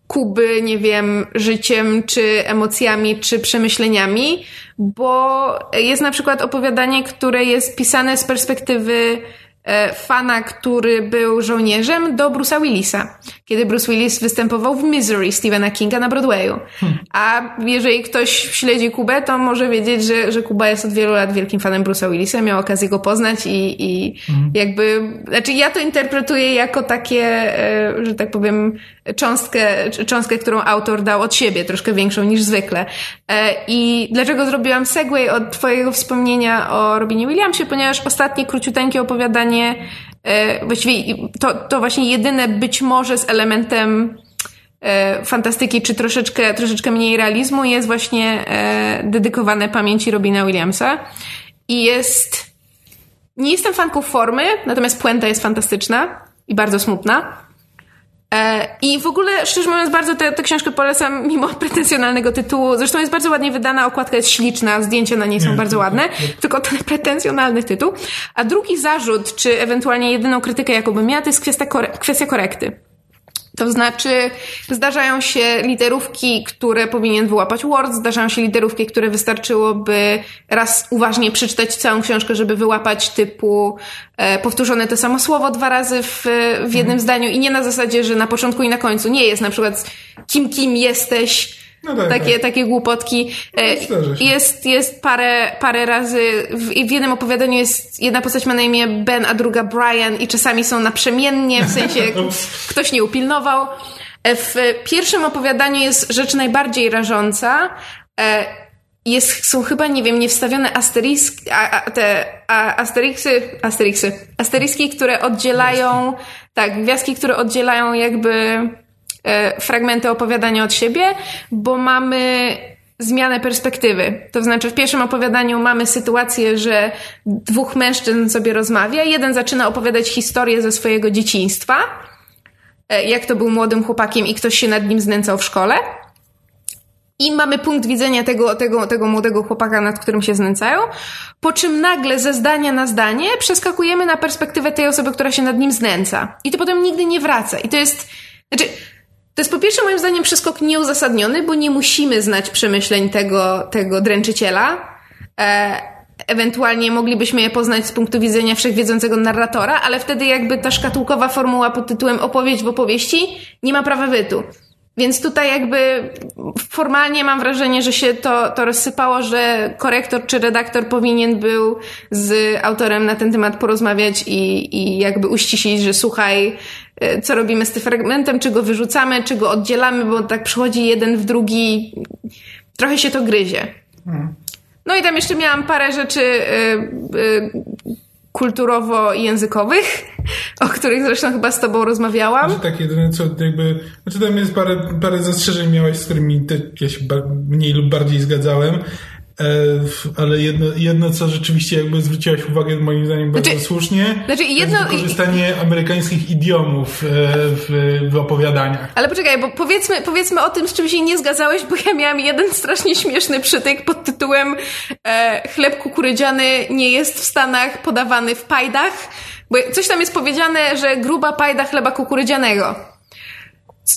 Kuby, nie wiem, życiem, czy emocjami, czy przemyśleniami, bo jest na przykład opowiadanie, które jest pisane z perspektywy fana, który był żołnierzem, do Bruce'a Willisa, kiedy Bruce Willis występował w Misery Stephena Kinga na Broadwayu. Hmm. A jeżeli ktoś śledzi Kubę, to może wiedzieć, że, że Kuba jest od wielu lat wielkim fanem Bruce'a Willisa, miał okazję go poznać i, i hmm. jakby, znaczy ja to interpretuję jako takie, e, że tak powiem, cząstkę, cząstkę, którą autor dał od siebie, troszkę większą niż zwykle. E, I dlaczego zrobiłam segway od twojego wspomnienia o Robinie Williamsie? Ponieważ ostatnie króciuteńkie opowiadanie, właściwie to, to właśnie jedyne być może z elementem e, fantastyki, czy troszeczkę, troszeczkę mniej realizmu, jest właśnie dedykowane pamięci Robina Williamsa. I jest... Nie jestem fanką formy, natomiast puenta jest fantastyczna i bardzo smutna. E, I w ogóle, szczerze mówiąc, bardzo tę, tę książkę polecam mimo pretensjonalnego tytułu. Zresztą jest bardzo ładnie wydana, okładka jest śliczna, zdjęcia na niej są nie, bardzo ładne, tylko ten pretensjonalny tytuł. A drugi zarzut, czy ewentualnie jedyną krytykę, jaką bym miała, to jest kwestia, kwestia korekty. To znaczy, zdarzają się literówki, które powinien wyłapać Word, zdarzają się literówki, które wystarczyłoby raz uważnie przeczytać całą książkę, żeby wyłapać typu e, powtórzone to samo słowo dwa razy w, w jednym mhm. zdaniu i nie na zasadzie, że na początku i na końcu. Nie jest na przykład kim kim jesteś, no tak, takie, tak. takie głupotki. No, e, jest, jest parę, parę razy, w, w jednym opowiadaniu jest, jedna postać ma na imię Ben, a druga Brian i czasami są naprzemiennie, w sensie ktoś nie upilnował. E, w pierwszym opowiadaniu jest rzecz najbardziej rażąca. E, jest, są chyba, nie wiem, niewstawione asteriski, a, a, te a, asteriksy, asteriksy, asteriski, które oddzielają, tak, gwiazdki, które oddzielają jakby fragmenty opowiadania od siebie, bo mamy zmianę perspektywy. To znaczy, w pierwszym opowiadaniu mamy sytuację, że dwóch mężczyzn sobie rozmawia. Jeden zaczyna opowiadać historię ze swojego dzieciństwa, e, jak to był młodym chłopakiem i ktoś się nad nim znęcał w szkole. I mamy punkt widzenia tego, tego, tego młodego chłopaka, nad którym się znęcają, po czym nagle ze zdania na zdanie przeskakujemy na perspektywę tej osoby, która się nad nim znęca. I to potem nigdy nie wraca. I to jest, znaczy, to jest po pierwsze moim zdaniem przeskok nieuzasadniony, bo nie musimy znać przemyśleń tego, tego dręczyciela. E, ewentualnie moglibyśmy je poznać z punktu widzenia wszechwiedzącego narratora, ale wtedy jakby ta szkatułkowa formuła pod tytułem opowieść w opowieści nie ma prawa bytu. Więc tutaj jakby formalnie mam wrażenie, że się to, to rozsypało, że korektor czy redaktor powinien był z autorem na ten temat porozmawiać i, i jakby uściślić, że słuchaj, co robimy z tym fragmentem, czy go wyrzucamy, czy go oddzielamy, bo tak przychodzi jeden w drugi, trochę się to gryzie. Hmm. No i tam jeszcze miałam parę rzeczy, yy, yy, kulturowo-językowych, o których zresztą chyba z tobą rozmawiałam. Znaczy, tak, jedyne co jakby, znaczy tam jest parę, parę zastrzeżeń miałeś, z którymi te, ja się mniej lub bardziej zgadzałem. E, ale jedno, jedno, co rzeczywiście jakby zwróciłaś uwagę, moim zdaniem bardzo znaczy, słusznie, znaczy jedno... to jest wykorzystanie amerykańskich idiomów e, w, w opowiadaniach. Ale poczekaj, bo powiedzmy, powiedzmy o tym, z czym się nie zgadzałeś, bo ja miałam jeden strasznie śmieszny przytyk pod tytułem e, chleb kukurydziany nie jest w Stanach podawany w pajdach, bo coś tam jest powiedziane, że gruba pajda chleba kukurydzianego.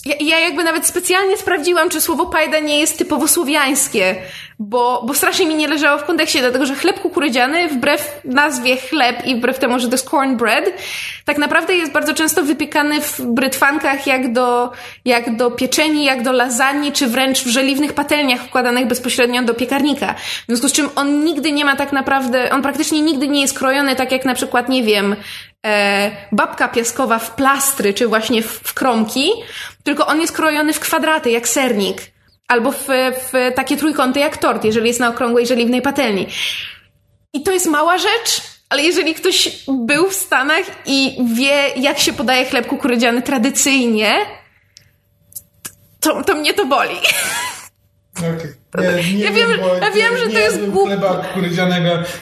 Ja, ja, jakby nawet specjalnie sprawdziłam, czy słowo pajda nie jest typowo słowiańskie, bo, bo strasznie mi nie leżało w kontekście, dlatego że chleb kukurydziany, wbrew nazwie chleb i wbrew temu, że to jest cornbread, tak naprawdę jest bardzo często wypiekany w brytwankach jak do, jak do pieczeni, jak do lasagne, czy wręcz w żeliwnych patelniach wkładanych bezpośrednio do piekarnika. W związku z czym on nigdy nie ma tak naprawdę, on praktycznie nigdy nie jest krojony tak jak na przykład, nie wiem, e, babka piaskowa w plastry, czy właśnie w, w kromki, tylko on jest krojony w kwadraty, jak sernik. Albo w, w takie trójkąty jak tort, jeżeli jest na okrągłej żeliwnej patelni. I to jest mała rzecz, ale jeżeli ktoś był w Stanach i wie, jak się podaje chleb kukurydziany tradycyjnie, to, to mnie to boli. Okay. Nie, nie ja wiem, ja wiem że to jest głupie. chleba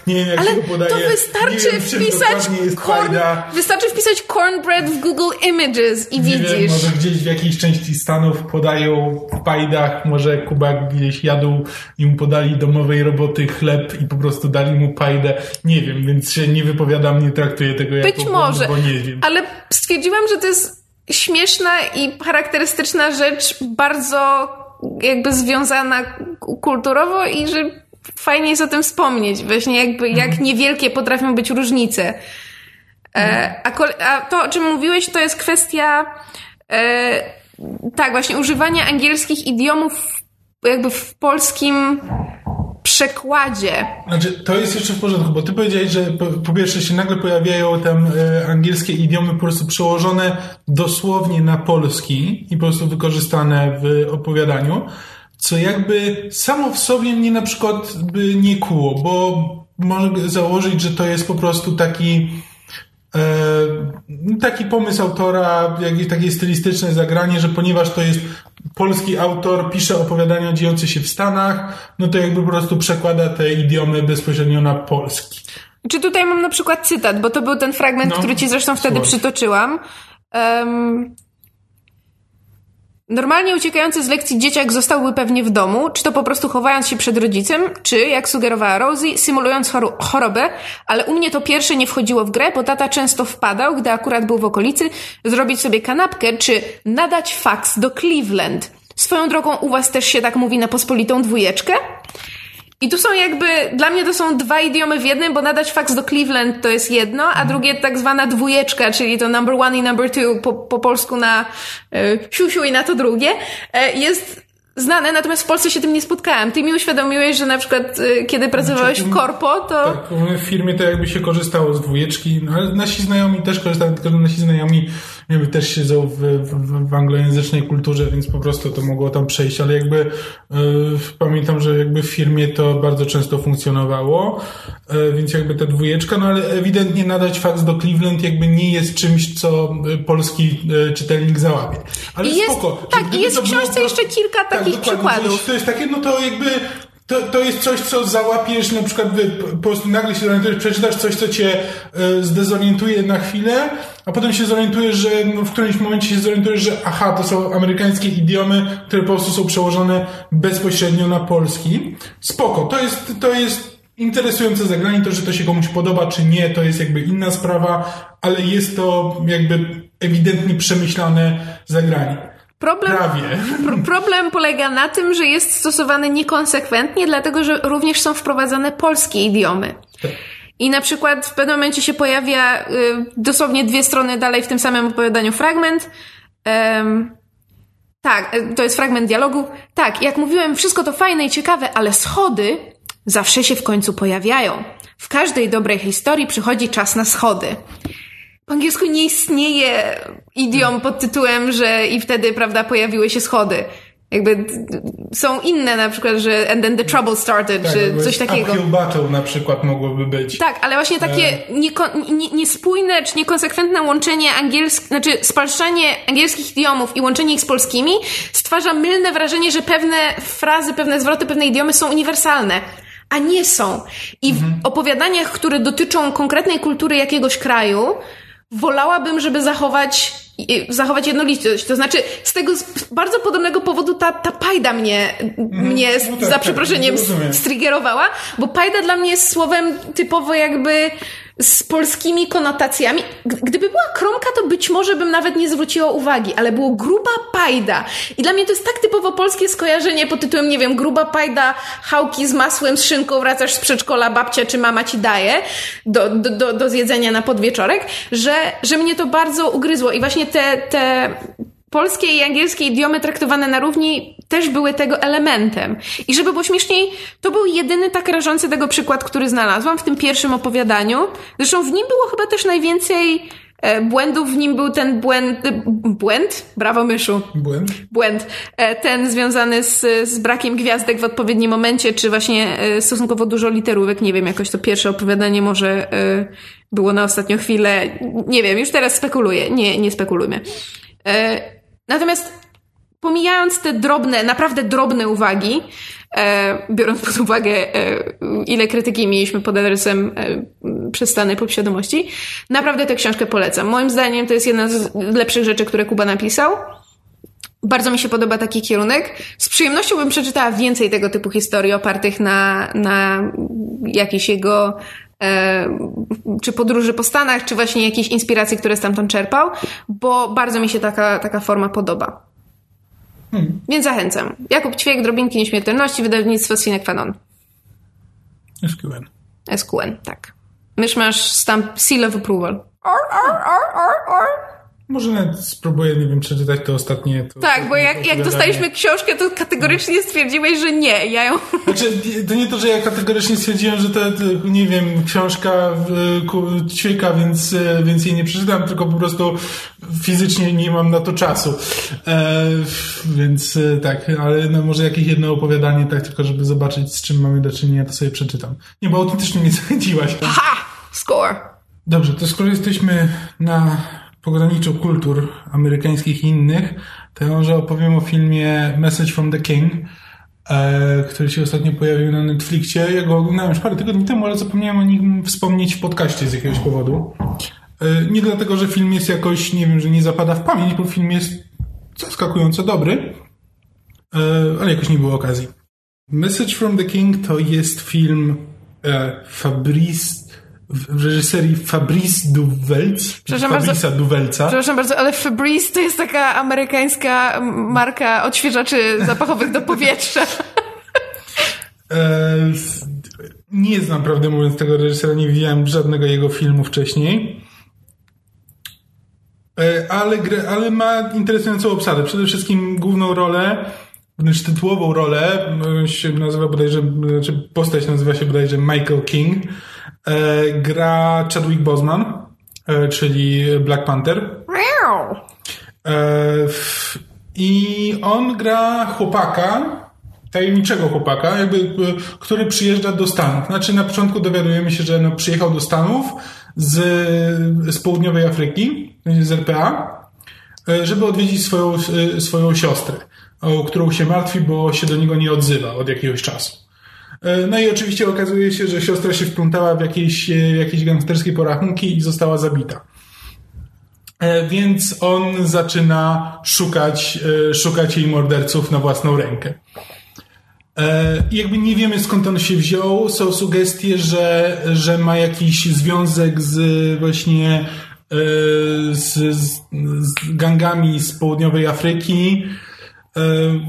nie wiem jak Ale się go podaje. to wystarczy wiem, wpisać corn, wystarczy wpisać cornbread w Google Images i nie widzisz. Wiem, może gdzieś w jakiejś części Stanów podają w pajdach, może Kuba gdzieś jadł i mu podali domowej roboty chleb i po prostu dali mu pajdę. Nie wiem, więc się nie wypowiadam, nie traktuję tego Być jako może, bo nie wiem. Ale stwierdziłam, że to jest śmieszna i charakterystyczna rzecz, bardzo jakby związana kulturowo i że fajnie jest o tym wspomnieć, właśnie jakby jak mhm. niewielkie potrafią być różnice. E, a, a, to, o czym mówiłeś, to jest kwestia e, tak, właśnie używania angielskich idiomów jakby w polskim przekładzie. Znaczy, to jest jeszcze w porządku, bo ty powiedziałeś, że po, po pierwsze się nagle pojawiają tam e, angielskie idiomy po prostu przełożone dosłownie na polski i po prostu wykorzystane w opowiadaniu, co jakby samo w sobie mnie na przykład by nie kuło, bo mogę założyć, że to jest po prostu taki taki pomysł autora, jakieś takie stylistyczne zagranie, że ponieważ to jest polski autor, pisze opowiadania dziejące się w Stanach, no to jakby po prostu przekłada te idiomy bezpośrednio na polski. Czy tutaj mam na przykład cytat, bo to był ten fragment, no, który ci zresztą wtedy przytoczyłam. Um, Normalnie uciekający z lekcji dzieciak zostałby pewnie w domu, czy to po prostu chowając się przed rodzicem, czy, jak sugerowała Rosie, symulując chorobę, ale u mnie to pierwsze nie wchodziło w grę, bo tata często wpadał, gdy akurat był w okolicy, zrobić sobie kanapkę, czy nadać faks do Cleveland. Swoją drogą u was też się tak mówi na pospolitą dwójeczkę? I tu są jakby, dla mnie to są dwa idiomy w jednym, bo nadać faks do Cleveland to jest jedno, a drugie tak zwana dwójeczka, czyli to number one i number two po, po polsku na y, siusiu i na to drugie, y, jest znane, natomiast w Polsce się tym nie spotkałam. Ty mi uświadomiłeś, że na przykład y, kiedy pracowałeś znaczy, w korpo, to... Tak, w firmie to jakby się korzystało z dwójeczki, no, ale nasi znajomi też korzystają, tylko nasi znajomi jakby też siedzą w, w, w anglojęzycznej kulturze, więc po prostu to mogło tam przejść, ale jakby y, pamiętam, że jakby w firmie to bardzo często funkcjonowało, y, więc jakby ta dwójeczka, no ale ewidentnie nadać faks do Cleveland jakby nie jest czymś, co polski czytelnik załapie. Ale I jest, spoko. Tak, i jest w książce było... jeszcze kilka tak, takich przykładów. To jest takie, no to jakby to, to jest coś, co załapiesz, na przykład wy, po prostu nagle się zorientujesz, przeczytasz coś, co cię y, zdezorientuje na chwilę, a potem się zorientujesz, że no, w którymś momencie się zorientujesz, że aha, to są amerykańskie idiomy, które po prostu są przełożone bezpośrednio na polski. Spoko, to jest, to jest interesujące zagranie, to, że to się komuś podoba, czy nie, to jest jakby inna sprawa, ale jest to jakby ewidentnie przemyślane zagranie. Problem, problem polega na tym, że jest stosowany niekonsekwentnie, dlatego że również są wprowadzane polskie idiomy. I na przykład w pewnym momencie się pojawia y, dosłownie dwie strony dalej w tym samym opowiadaniu fragment. Um, tak, y, to jest fragment dialogu. Tak, jak mówiłem, wszystko to fajne i ciekawe, ale schody zawsze się w końcu pojawiają. W każdej dobrej historii przychodzi czas na schody. Po angielsku nie istnieje idiom pod tytułem, że i wtedy, prawda, pojawiły się schody. Jakby są inne na przykład, że and then the trouble started, tak, czy coś takiego. Uphill battle na przykład mogłoby być. Tak, ale właśnie takie e. nieko, nie, niespójne czy niekonsekwentne łączenie angielskich, znaczy spalszanie angielskich idiomów i łączenie ich z polskimi stwarza mylne wrażenie, że pewne frazy, pewne zwroty, pewne idiomy są uniwersalne a nie są. I w mhm. opowiadaniach, które dotyczą konkretnej kultury jakiegoś kraju, wolałabym, żeby zachować, zachować jednolitość. To znaczy, z tego bardzo podobnego powodu ta, ta pajda mnie, mm, mnie no tak, za tak, przeproszeniem tak, striggerowała, bo pajda dla mnie jest słowem typowo jakby z polskimi konotacjami. Gdyby była kromka, to być może bym nawet nie zwróciła uwagi, ale było gruba pajda. I dla mnie to jest tak typowo polskie skojarzenie pod tytułem, nie wiem, gruba pajda, chałki z masłem, z szynką, wracasz z przedszkola, babcia czy mama ci daje do, do, do, do zjedzenia na podwieczorek, że, że mnie to bardzo ugryzło. I właśnie te, te polskie i angielskie idiomy traktowane na równi też były tego elementem. I żeby było śmieszniej, to był jedyny tak rażący tego przykład, który znalazłam w tym pierwszym opowiadaniu. Zresztą w nim było chyba też najwięcej błędów, w nim był ten błęd, e, błęd? Brawo myszu. Błęd? Błęd. E, ten związany z, z brakiem gwiazdek w odpowiednim momencie, czy właśnie stosunkowo dużo literówek, nie wiem, jakoś to pierwsze opowiadanie może było na ostatnią chwilę, nie wiem, już teraz spekuluję, nie, nie spekulujmy. Natomiast pomijając te drobne, naprawdę drobne uwagi, e, biorąc pod uwagę, e, ile krytyki mieliśmy pod adresem e, przez stany podświadomości, naprawdę tę książkę polecam. Moim zdaniem to jest jedna z lepszych rzeczy, które Kuba napisał. Bardzo mi się podoba taki kierunek. Z przyjemnością bym przeczytała więcej tego typu historii opartych na, na jakichś jego czy podróży po Stanach, czy właśnie jakieś inspiracje, które stamtąd czerpał, bo bardzo mi się taka, taka forma podoba. Hmm. Więc zachęcam. Jakub Ćwiek, Drobinki Nieśmiertelności, wydawnictwo Sine Qua Non. SQN. SQN, tak. Mysz masz stamp Seal of Approval. Ar, ar, ar, ar, ar. Może nawet spróbuję, nie wiem, przeczytać to ostatnie. To, tak, bo jak, jak dostaliśmy książkę, to kategorycznie stwierdziłeś, że nie. Ja ją... Znaczy, to nie to, że ja kategorycznie stwierdziłem, że to, nie wiem, książka ćwieka, więc, e, więc jej nie przeczytam, tylko po prostu fizycznie nie mam na to czasu. E, więc e, tak, ale no może jakieś jedno opowiadanie, tak tylko, żeby zobaczyć, z czym mamy do czynienia, to sobie przeczytam. Nie, bo autentycznie mnie zachęciłaś. Aha! Score! Dobrze, to skoro jesteśmy na pograniczu kultur amerykańskich i innych, to ja może opowiem o filmie Message from the King, e, który się ostatnio pojawił na Netflixie. Ja go oglądałem już parę tygodni temu, ale zapomniałem o nim wspomnieć w podcaście z jakiegoś powodu. E, nie dlatego, że film jest jakoś, nie wiem, że nie zapada w pamięć, bo film jest zaskakująco dobry, e, ale jakoś nie było okazji. Message from the King to jest film Fabrice w reżyserii Fabrice Duvelc. Przepraszam bardzo, Duvelca. Przepraszam bardzo, ale Fabrice to jest taka amerykańska marka odświeżaczy zapachowych do powietrza. E, nie znam, prawdę mówiąc, tego reżysera, nie widziałem żadnego jego filmu wcześniej. E, ale, ale ma interesującą obsadę. Przede wszystkim główną rolę, wręcz tytułową rolę, się nazywa bodajże, znaczy postać nazywa się bodajże Michael King E, gra Chadwick Boseman, e, czyli Black Panther. E, I on gra chłopaka, tajemniczego chłopaka, jakby, który przyjeżdża do Stanów. Znaczy na początku dowiadujemy się, że no, przyjechał do Stanów z, z południowej Afryki, z RPA, żeby odwiedzić swoją, swoją siostrę, o którą się martwi, bo się do niego nie odzywa od jakiegoś czasu. E, no i oczywiście okazuje się, że siostra się wplątała w jakieś, e, jakieś gangsterskie porachunki i została zabita. E, więc on zaczyna szukać, szukać jej morderców na własną rękę. Jakby nie wiemy skąd on się wziął. Są sugestie, że, że ma jakiś związek z właśnie z, z gangami z południowej Afryki. E,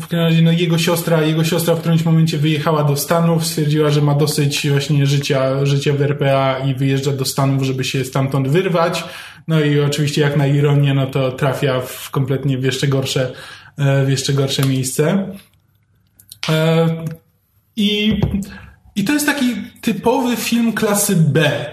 w każdym razie no, jego siostra, jego siostra w którymś momencie wyjechała do Stanów, stwierdziła, że ma dosyć właśnie życia, życia w RPA i wyjeżdża do Stanów, żeby się stamtąd wyrwać. No i oczywiście jak na ironię, no to trafia w kompletnie w jeszcze gorsze, e, w jeszcze gorsze miejsce. E, I, I to jest taki typowy film klasy B.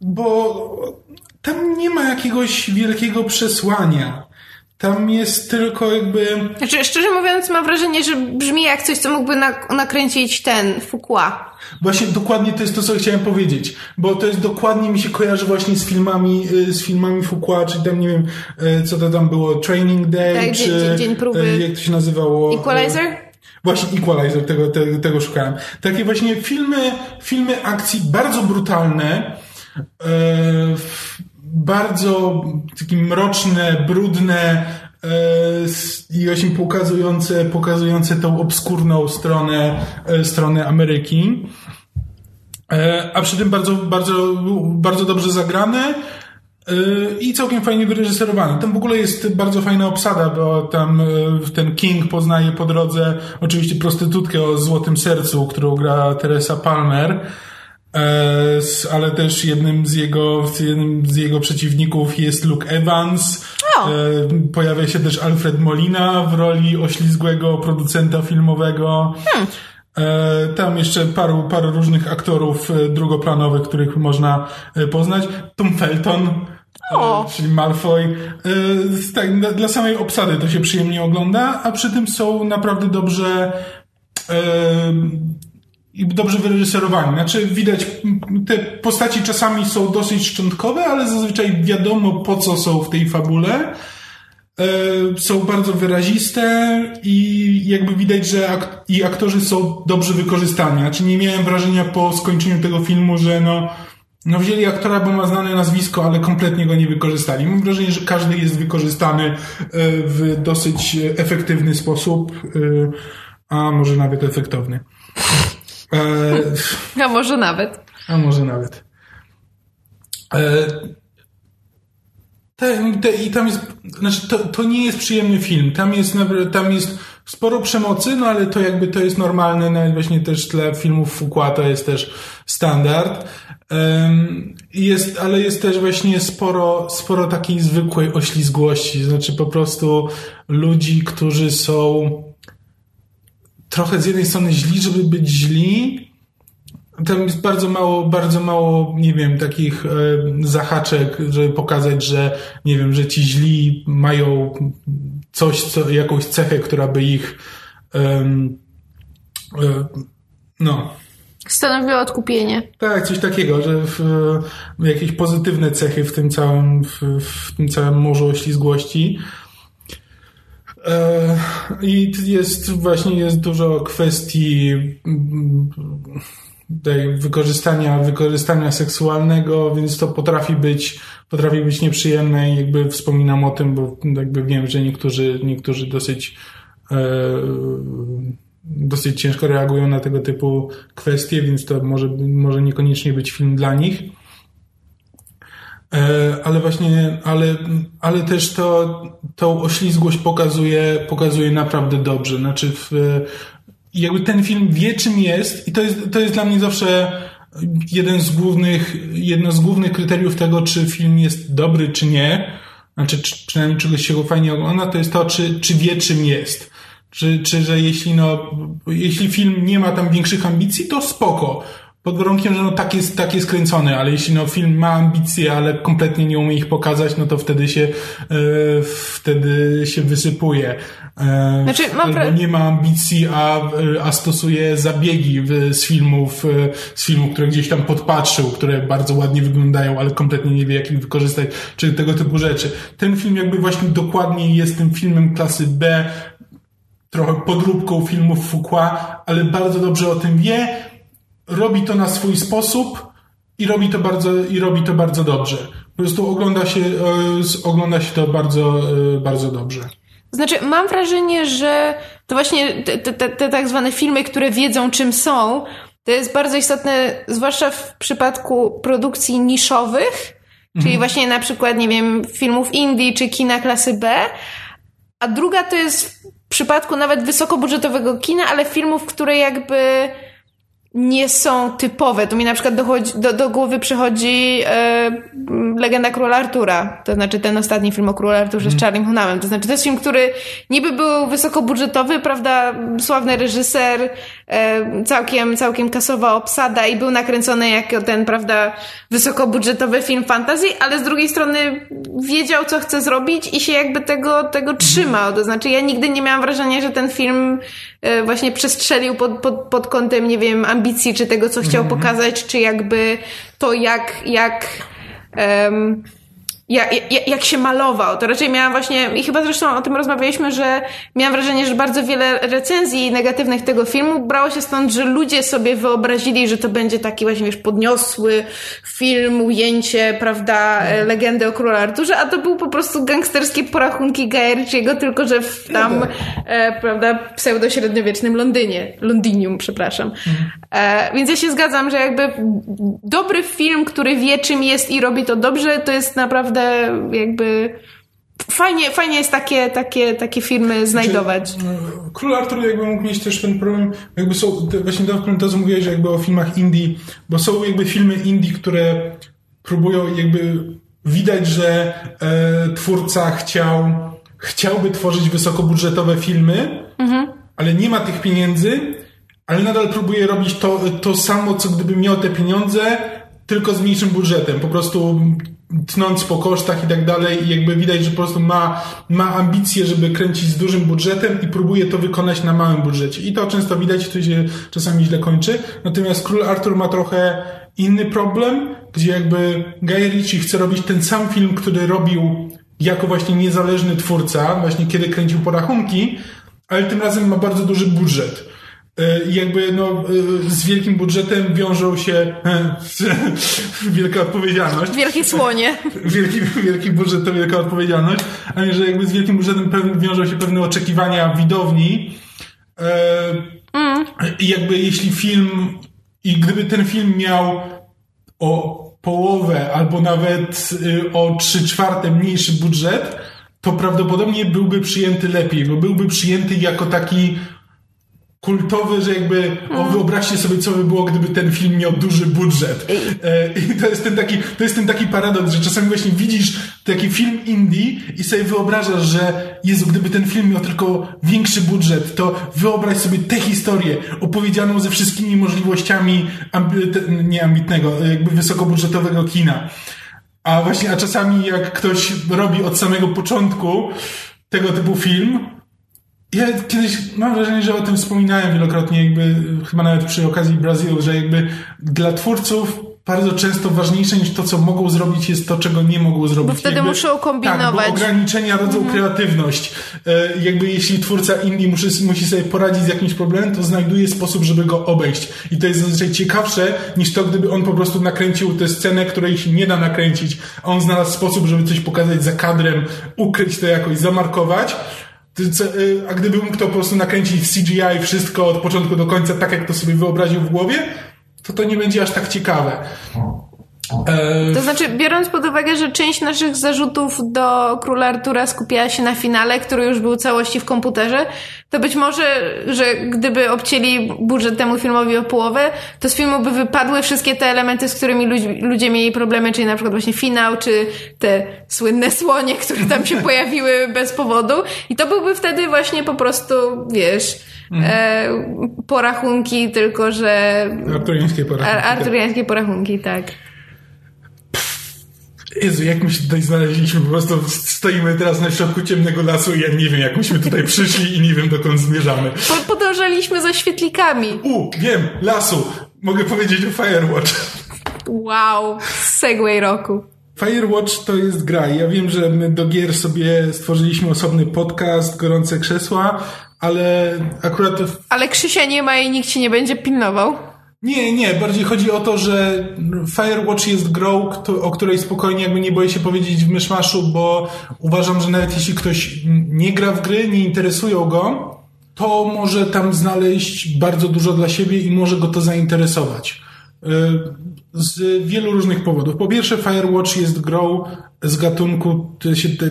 Bo tam nie ma jakiegoś wielkiego przesłania. Tam jest tylko jakby. Znaczy, szczerze mówiąc, mam wrażenie, że brzmi jak coś, co mógłby nakręcić ten Fukua. Właśnie dokładnie to jest to, co chciałem powiedzieć, bo to jest dokładnie mi się kojarzy właśnie z filmami, y, z filmami Fukua, czy tam nie wiem, y, co to tam było, Training Day, tak, czy dzień, dzień próby. Y, jak to się nazywało? Equalizer? Właśnie Equalizer, tego, tego, tego szukałem. Takie właśnie filmy, filmy akcji bardzo brutalne, bardzo takie mroczne, brudne e, i właśnie pokazujące, pokazujące tą obskurną stronę, e, stronę Ameryki. E, a przy tym bardzo, bardzo, bardzo dobrze zagrane i całkiem fajnie wyreżyserowane. Tam w ogóle jest bardzo fajna obsada, bo tam ten King poznaje po drodze oczywiście prostytutkę o złotym sercu, którą gra Teresa Palmer. E, ale też jednym z jego, jednym z jego przeciwników jest Luke Evans. E, pojawia się też Alfred Molina w roli oślizgłego producenta filmowego. Hmm. E, tam jeszcze paru, paru różnych aktorów drugoplanowych, których można poznać. Tom Felton, o. czyli Malfoy. Tak, dla samej obsady to się przyjemnie ogląda, a przy tym są naprawdę dobrze i dobrze wyreżyserowani. Znaczy widać, te postaci czasami są dosyć szczątkowe, ale zazwyczaj wiadomo po co są w tej fabule. E, są bardzo wyraziste i jakby widać, że ak i aktorzy są dobrze wykorzystani. Znaczy nie miałem wrażenia po skończeniu tego filmu, że no, no wzięli aktora, bo ma znane nazwisko, ale kompletnie go nie wykorzystali. Mam wrażenie, że każdy jest wykorzystany e, w dosyć efektywny sposób, e, a może nawet efektowny. E, a może nawet. A może nawet. E, te, te, I tam jest, znaczy to, to nie jest przyjemny film. Tam jest, tam jest sporo przemocy, no ale to jakby to jest normalne, nawet właśnie też dla filmów Fuqua to jest też standard. Um, jest, ale jest też właśnie sporo, sporo takiej zwykłej oślizgłości, znaczy po prostu ludzi, którzy są trochę z jednej strony źli, żeby być źli, tam jest bardzo mało, bardzo mało, nie wiem, takich e, zahaczek, żeby pokazać, że, nie wiem, że ci źli mają coś, co, jakąś cechę, która by ich, e, no. Stanowiła odkupienie. Tak, coś takiego, że w, jakieś pozytywne cechy w tym całym, w, w tym całym morzu oślizgłości. E, I jest właśnie jest dużo kwestii wykorzystania, wykorzystania seksualnego, więc to potrafi być, potrafi być nieprzyjemne i jakby wspominam o tym, bo jakby wiem, że niektórzy, niektórzy dosyć, e, dosyć ciężko reagują na tego typu kwestie, więc to może, może niekoniecznie być film dla nich. E, ale właśnie, ale, ale też to, tą oślizgłość pokazuje, pokazuje naprawdę dobrze. Znaczy w, i jakby ten film wie, czym jest, i to jest, to jest dla mnie zawsze jeden z głównych, jedno z głównych kryteriów tego, czy film jest dobry, czy nie, znaczy, czy, przynajmniej czegoś się go fajnie ogląda, to jest to, czy, czy wie, czym jest. Czy, czy, że jeśli no, jeśli film nie ma tam większych ambicji, to spoko. Pod warunkiem, że no tak jest, tak jest kręcony, ale jeśli no film ma ambicje, ale kompletnie nie umie ich pokazać, no to wtedy się, e, wtedy się wysypuje. E, znaczy, mam Albo nie ma ambicji, a, e, a stosuje zabiegi w, z filmów, z filmów, które gdzieś tam podpatrzył, które bardzo ładnie wyglądają, ale kompletnie nie wie, jak ich wykorzystać, czy tego typu rzeczy. Ten film jakby właśnie dokładnie jest tym filmem klasy B, trochę podróbką filmów Fuqua, ale bardzo dobrze o tym wie, robi to na swój sposób i robi to bardzo, i robi to bardzo dobrze. Po prostu ogląda się, ogląda się to bardzo, bardzo dobrze. Znaczy, mam wrażenie, że to właśnie te, te, te tak zwane filmy, które wiedzą czym są, to jest bardzo istotne, zwłaszcza w przypadku produkcji niszowych, mhm. czyli właśnie na przykład, nie wiem, filmów indie czy kina klasy B, a druga to jest w przypadku nawet wysokobudżetowego kina, ale filmów, które jakby nie są typowe. Tu mi na przykład dochodzi, do, do głowy przychodzi e, Legenda Króla Artura. To znaczy ten ostatni film o Królu Arturze z mm. Charlie Hunnamem. To znaczy to jest film, który niby był wysokobudżetowy, prawda, sławny reżyser, e, całkiem, całkiem kasowa obsada i był nakręcony jako ten, prawda, wysokobudżetowy film fantasy, ale z drugiej strony wiedział, co chce zrobić i się jakby tego, tego trzymał. To znaczy ja nigdy nie miałam wrażenia, że ten film e, właśnie przestrzelił pod, pod, pod kątem, nie wiem, ambicji, czy tego, co chciał mm -hmm. pokazać, czy jakby to, jak, jak um, jak, jak, jak się malował. To raczej miałam właśnie, i chyba zresztą o tym rozmawialiśmy, że miałam wrażenie, że bardzo wiele recenzji negatywnych tego filmu brało się stąd, że ludzie sobie wyobrazili, że to będzie taki właśnie, wiesz, podniosły film, ujęcie, prawda, e, legendy o królu Arturze, a to był po prostu gangsterskie porachunki Gajerciego, tylko że w tam, e, prawda, pseudo-średniowiecznym Londynie. Londinium, przepraszam. Mhm. E, więc ja się zgadzam, że jakby dobry film, który wie czym jest i robi to dobrze, to jest naprawdę naprawdę jakby fajnie, fajnie jest takie, takie, takie filmy znajdować. Znaczy, Król Artur jakby mógł mieć też ten problem, jakby są, właśnie to, co mówiłeś jakby o filmach indie, bo są jakby filmy indie, które próbują jakby widać, że e, twórca chciał, chciałby tworzyć wysokobudżetowe filmy, mhm. ale nie ma tych pieniędzy, ale nadal próbuje robić to, to samo, co gdyby miał te pieniądze, tylko z mniejszym budżetem. Po prostu tnąc po kosztach i tak dalej i jakby widać, że po prostu ma, ma ambicje, żeby kręcić z dużym budżetem i próbuje to wykonać na małym budżecie. I to często widać, to się czasami źle kończy. Natomiast Król Artur ma trochę inny problem, gdzie jakby Guy Ritchie chce robić ten sam film, który robił jako właśnie niezależny twórca, właśnie kiedy kręcił porachunki, ale tym razem ma bardzo duży budżet. E, jakby no, e, z wielkim budżetem wiążą się e, wielka odpowiedzialność. Wielkie słonie. Wielki, wielki budżet to wielka odpowiedzialność, a że jakby z wielkim budżetem wiążą się pewne oczekiwania widowni, Mm. I jakby jeśli film, i gdyby ten film miał o połowę albo nawet y, o trzy czwarte mniejszy budżet, to prawdopodobnie byłby przyjęty lepiej, bo byłby przyjęty jako taki kultowy, że jakby o, mm. wyobraźcie sobie, co by było, gdyby ten film miał duży budżet. E, I to jest ten taki, to jest ten taki paradoks, że czasami właśnie widzisz taki film indie i sobie wyobrażasz, że Jezu, gdyby ten film miał tylko większy budżet, to wyobraź sobie tę historię opowiedzianą ze wszystkimi możliwościami ambi nieambitnego, jakby wysokobudżetowego kina. A właśnie, a czasami jak ktoś robi od samego początku tego typu film, ja kiedyś mam wrażenie, że o tym wspominałem wielokrotnie, jakby chyba nawet przy okazji Brazylu, że jakby dla twórców bardzo często ważniejsze niż to, co mogą zrobić, jest to, czego nie mogą zrobić. Bo wtedy jakby, muszą kombinować. Tak, bo ograniczenia rodzą mhm. kreatywność. E, jakby jeśli twórca indie musi, musi sobie poradzić z jakimś problemem, to znajduje sposób, żeby go obejść. I to jest zazwyczaj ciekawsze niż to, gdyby on po prostu nakręcił tę scenę, której się nie da nakręcić, a on znalazł sposób, żeby coś pokazać za kadrem, ukryć to jakoś, zamarkować a gdyby mógł to po prostu nakręcić w CGI wszystko od początku do końca, tak jak to sobie wyobraził w głowie, to to nie będzie aż tak ciekawe. E, to znaczy, biorąc pod uwagę, że część naszych zarzutów do Króla Artura skupiała się na finale, który już był całości w komputerze, to być może, że gdyby obcięli budżet temu filmowi o połowę, to z filmu by wypadły wszystkie te elementy, z którymi ludzie, ludzie mieli problemy, czyli na przykład właśnie finał, czy te słynne słonie, które tam się pojawiły bez powodu. I to byłby wtedy właśnie po prostu, wiesz, mhm. e, porachunki, tylko że... Arturiańskie porachunki. Arturiańskie porachunki, tak. Jezu, jak my się tutaj znaleźliśmy, po prostu stoimy teraz na środku ciemnego lasu i ja nie wiem, jak myśmy tutaj przyszli i nie wiem, dokąd zmierzamy. Po, podążaliśmy za świetlikami. U, wiem, lasu. Mogę powiedzieć o Firewatch. Wow, segway roku. Firewatch to jest gra. Ja wiem, że my do gier sobie stworzyliśmy osobny podcast, Gorące Krzesła, ale akurat... Ale Krzysia nie ma i nikt ci nie będzie pilnował. Nie, nie, bardziej chodzi o to, że Firewatch jest grą, o której spokojnie jakby nie boję się powiedzieć w myszmaszu, bo uważam, że nawet jeśli ktoś nie gra w gry, nie interesują go, to może tam znaleźć bardzo dużo dla siebie i może go to zainteresować. Y, z wielu różnych powodów. Po pierwsze, Firewatch jest grą z gatunku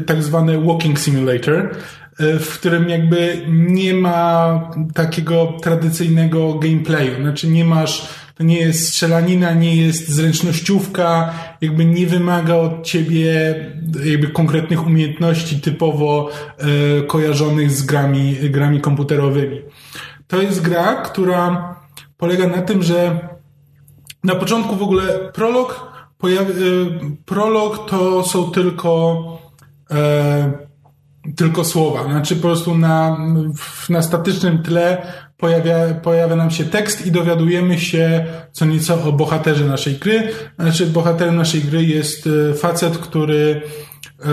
tak zwany Walking Simulator, w którym jakby nie ma takiego tradycyjnego gameplayu. Znaczy nie masz, to nie jest strzelanina, nie jest zręcznościówka, jakby nie wymaga od ciebie jakby konkretnych umiejętności typowo e, kojarzonych z grami, grami komputerowymi. To jest gra, która polega na tym, że na początku w ogóle prolog, pojawi, e, prolog to są tylko e, tylko słowa. Znaczy po prostu na, na statycznym tle pojawia, pojawia nam się tekst i dowiadujemy się co nieco o bohaterze naszej gry. Znaczy bohaterem naszej gry jest e, facet, który e,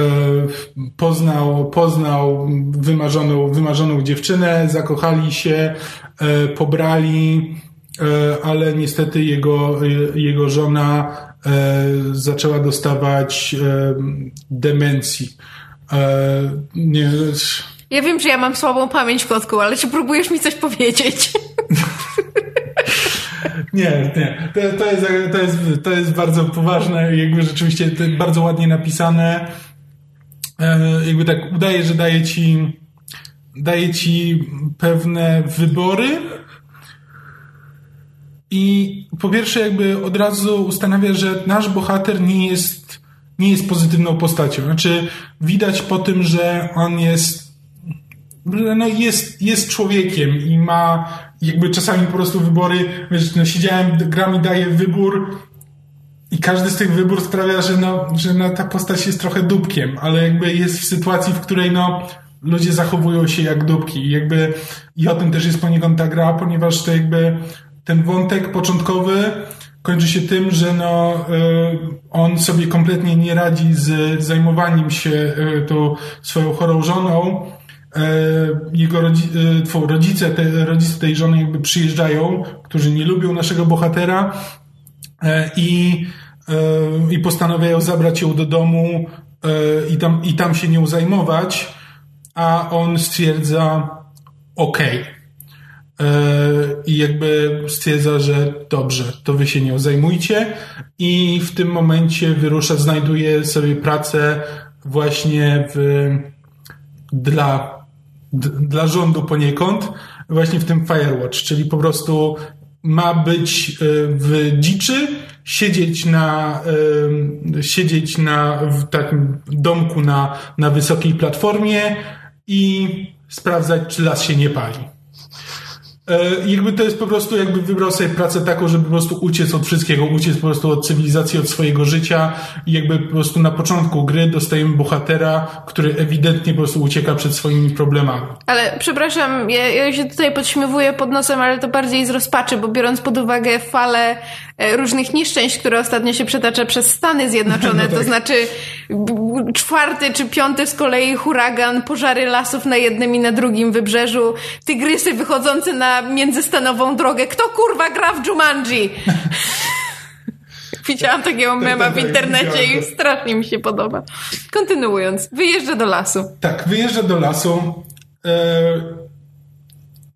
poznał, poznał wymarzoną, wymarzoną dziewczynę, zakochali się, e, pobrali, ale niestety jego, jego żona zaczęła dostawać demencji. E, nie, ja wiem, że ja mam słabą pamięć, kotku, ale czy próbujesz mi coś powiedzieć? nie, nie. To, to, jest, to, jest, to jest bardzo poważne, jakby rzeczywiście bardzo ładnie napisane. E, jakby tak udaje, że daje ci, daje ci pewne wybory. I po pierwsze, jakby od razu ustanawia, że nasz bohater nie jest nie jest pozytywną postacią. Znaczy, widać po tym, że on jest, no jest, jest człowiekiem i ma jakby czasami po prostu wybory, wiesz, no siedziałem, gra mi daje wybór i każdy z tych wyborów sprawia, że no, że no ta postać jest trochę dupkiem, ale jakby jest w sytuacji, w której no ludzie zachowują się jak dupki i jakby i o tym też jest poniekąd ta gra, ponieważ to jakby ten wątek początkowy kończy się tym, że no, e, on sobie kompletnie nie radzi z zajmowaniem się e, tą swoją chorą żoną. E, jego rodzice, te, rodzice tej żony jakby przyjeżdżają, którzy nie lubią naszego bohatera i, i postanawiają zabrać ją do domu i tam, i tam się nią zajmować, a on stwierdza okej. Okay i jakby stwierdza, że dobrze, to wy się nią zajmujcie i w tym momencie wyrusza, znajduje sobie pracę właśnie w, dla, dla rządu poniekąd, właśnie w tym Firewatch, czyli po prostu ma być e, w dziczy, siedzieć na, siedzieć na w takim domku na, na wysokiej platformie i sprawdzać, czy las się nie pali. E, jakby to jest po prostu, jakby wybrał sobie pracę taką, żeby po prostu uciec od wszystkiego, uciec po prostu od cywilizacji, od swojego życia i jakby po prostu na początku gry dostajemy bohatera, który ewidentnie po prostu ucieka przed swoimi problemami. Ale przepraszam, ja, ja się tutaj podśmiewuję pod nosem, ale to bardziej z rozpaczy, bo biorąc pod uwagę falę e, różnych nieszczęść, które ostatnio się przetacza przez Stany Zjednoczone, no tak. to znaczy czwarty czy piąty z kolei huragan, pożary lasów na jednym i na drugim wybrzeżu, tygrysy wychodzące na międzystanową drogę. Kto kurwa gra w Jumanji? Widziałam takiego tak, mema tak, w tak, internecie i strasznie mi się podoba. Kontynuując, wyjeżdża do lasu. Tak, wyjeżdża do lasu. Yy,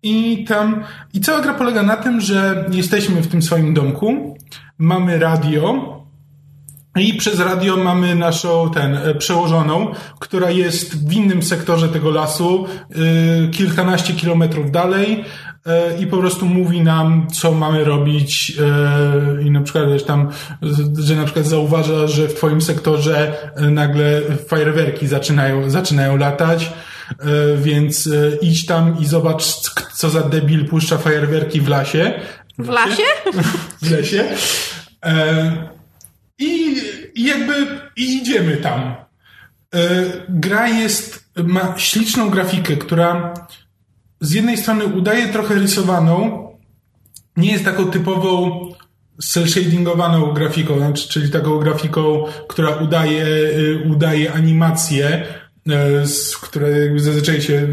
I tam. I cała gra polega na tym, że jesteśmy w tym swoim domku, mamy radio, i przez radio mamy naszą ten e, przełożoną, która jest w innym sektorze tego lasu, yy, kilkanaście kilometrów dalej i po prostu mówi nam, co mamy robić yy, i na przykład wiesz, tam, że na przykład zauważa, że w twoim sektorze nagle fajerwerki zaczynają, zaczynają latać, więc idź tam i zobacz, co za debil puszcza fajerwerki w lasie. W lasie? w lesie. I, jakby i idziemy tam. E, gra jest, ma śliczną grafikę, która z jednej strony udaje trochę rysowaną, nie jest taką typową cel-shadingowaną grafiką, znaczy, czyli taką grafiką, która udaje, e, udaje animację, e, która zazwyczaj się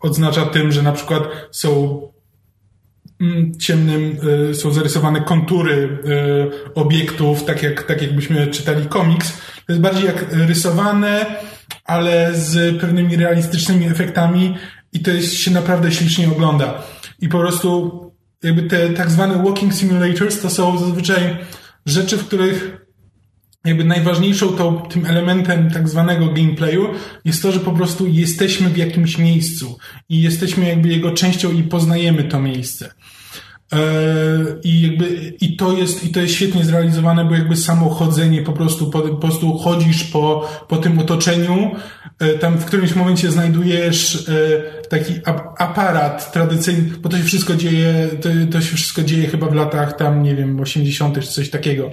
odznacza tym, że na przykład są Mm, ciemnym y, są zarysowane kontury y, obiektów, tak jak, tak jakbyśmy czytali komiks. To jest bardziej jak rysowane, ale z pewnymi realistycznymi efektami i to jest, się naprawdę ślicznie ogląda. I po prostu jakby te tak zwane walking simulators to są zazwyczaj rzeczy, w których jakby najważniejszą tą, tym elementem tak zwanego gameplayu jest to, że po prostu jesteśmy w jakimś miejscu i jesteśmy jakby jego częścią i poznajemy to miejsce. E, I jakby, i to jest, i to jest świetnie zrealizowane, bo jakby samo chodzenie, po prostu, po, po prostu chodzisz po, po tym otoczeniu, e, tam w którymś momencie znajdujesz e, taki aparat tradycyjny, bo to się wszystko dzieje, to, to się wszystko dzieje chyba w latach tam, nie wiem, 80. czy coś takiego.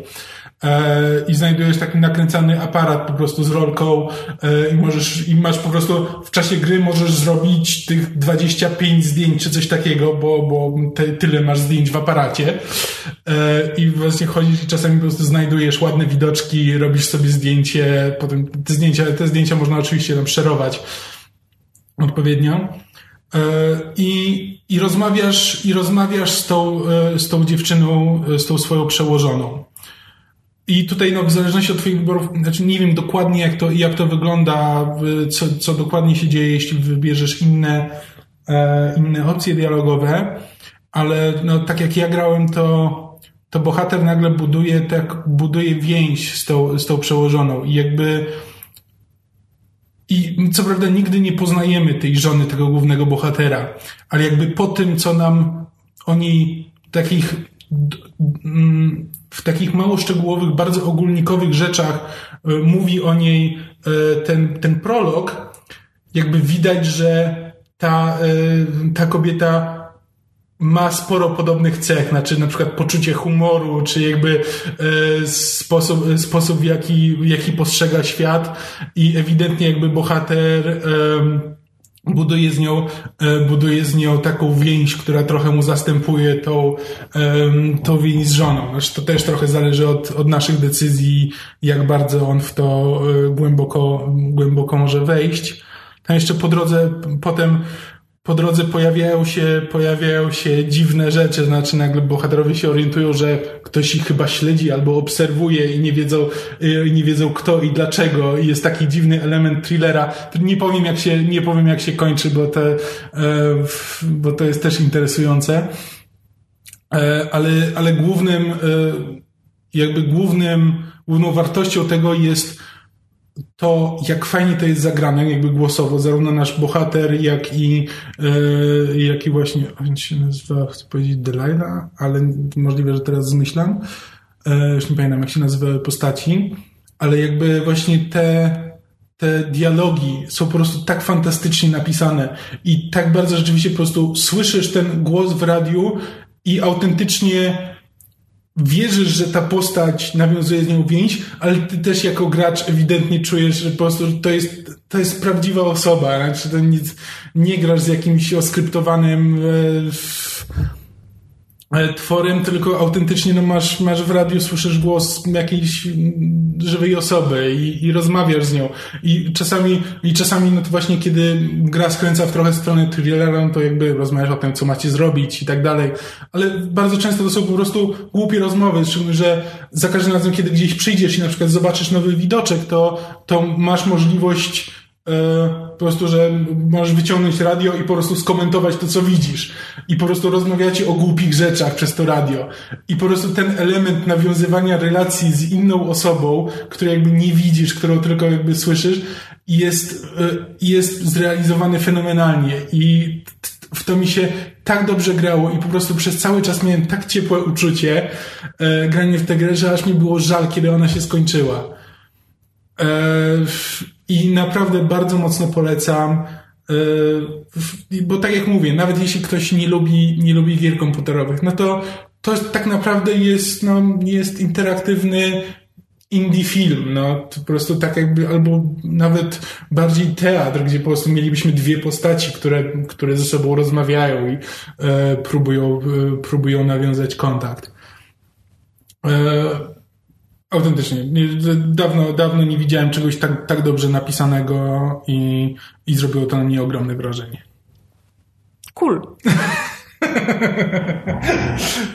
E, i znajdujesz taki nakręcany aparat po prostu z rolką e, i możesz, i masz po prostu w czasie gry możesz zrobić tych 25 zdjęć czy coś takiego, bo, bo te, tyle masz zdjęć w aparacie e, i właśnie chodzisz i czasami po prostu znajdujesz ładne widoczki, robisz sobie zdjęcie, potem te zdjęcia, te zdjęcia można oczywiście tam szerować odpowiednio. I, i rozmawiasz, i rozmawiasz z tą, z tą dziewczyną, z tą swoją przełożoną. I tutaj, no, w zależności od Twoich wyborów, znaczy nie wiem dokładnie, jak to, jak to wygląda, co, co dokładnie się dzieje, jeśli wybierzesz inne, e, inne opcje dialogowe, ale no, tak jak ja grałem, to, to bohater nagle buduje, tak, buduje więź z tą, z tą przełożoną. I jakby i co prawda nigdy nie poznajemy tej żony, tego głównego bohatera, ale jakby po tym, co nam oni takich w takich mało szczegółowych, bardzo ogólnikowych rzeczach e, mówi o niej e, ten, ten prolog, jakby widać, że ta, e, ta kobieta ma sporo podobnych cech, znaczy na przykład poczucie humoru, czy jakby sposób, sposób w jaki, jaki postrzega świat i ewidentnie jakby bohater buduje z nią, e, buduje z nią taką więź, która trochę mu zastępuje tą, tą więź z żoną. To też trochę zależy od, od naszych decyzji, jak bardzo on w to e, głęboko, głęboko może wejść. Tam jeszcze po drodze potem po drodze pojawiają się, pojawiają się dziwne rzeczy, znaczy nagle bohaterowie się orientują, że ktoś ich chyba śledzi albo obserwuje i nie wiedzą, y, nie wiedzą kto i dlaczego i jest taki dziwny element thrillera. Nie powiem jak się, nie powiem jak się kończy, bo to, e, bo to jest też interesujące. E, ale, ale głównym, e, jakby głównym, główną wartością tego jest to, jak fajnie to jest zagrane, jakby głosowo, zarówno nasz bohater, jak i, e, jak i właśnie, on się nazywa, chcę powiedzieć Delilah, ale możliwe, że teraz zmyślam. E, już nie pamiętam, jak się nazywały postaci, ale jakby właśnie te, te dialogi są po prostu tak fantastycznie napisane i tak bardzo rzeczywiście po prostu słyszysz ten głos w radiu i autentycznie wierzysz, że ta postać nawiązuje z nią więź, ale ty też jako gracz ewidentnie czujesz, że po prostu to jest, to jest prawdziwa osoba. Znaczy to nic, nie grasz z jakimś oskryptowanym e, tworem, tylko autentycznie no masz, masz w radiu, słyszysz głos jakiejś żywej osoby i, i rozmawiasz z nią. I czasami, i czasami no to właśnie kiedy gra skręca w trochę stronę thrillera, no to jakby rozmawiasz o tym, co macie zrobić i tak dalej. Ale bardzo często to są po prostu głupie rozmowy, szczególnie, że za każdym razem, kiedy gdzieś przyjdziesz i na przykład zobaczysz nowy widoczek, to, to masz możliwość E, po prostu, że możesz wyciągnąć radio i po prostu skomentować to, co widzisz. I po prostu rozmawiacie o głupich rzeczach przez to radio. I po prostu ten element nawiązywania relacji z inną osobą, której jakby nie widzisz, którą tylko jakby słyszysz, jest, e, jest zrealizowany fenomenalnie. I w to mi się tak dobrze grało i po prostu przez cały czas miałem tak ciepłe uczucie e, granie w tę grę, że aż mi było żal, kiedy ona się skończyła. E, i naprawdę bardzo mocno polecam, yy, bo tak jak mówię, nawet jeśli ktoś nie lubi, nie lubi gier komputerowych, no to to tak naprawdę jest, no, jest interaktywny indie film, no, to po prostu tak jakby, albo nawet bardziej teatr, gdzie po prostu mielibyśmy dwie postaci, które, które ze sobą rozmawiają i e, próbują, e, próbują nawiązać kontakt. E, Autentycznie. Dawno, dawno nie widziałem czegoś tak, tak dobrze napisanego i, i zrobiło to na mnie ogromne wrażenie. Cool.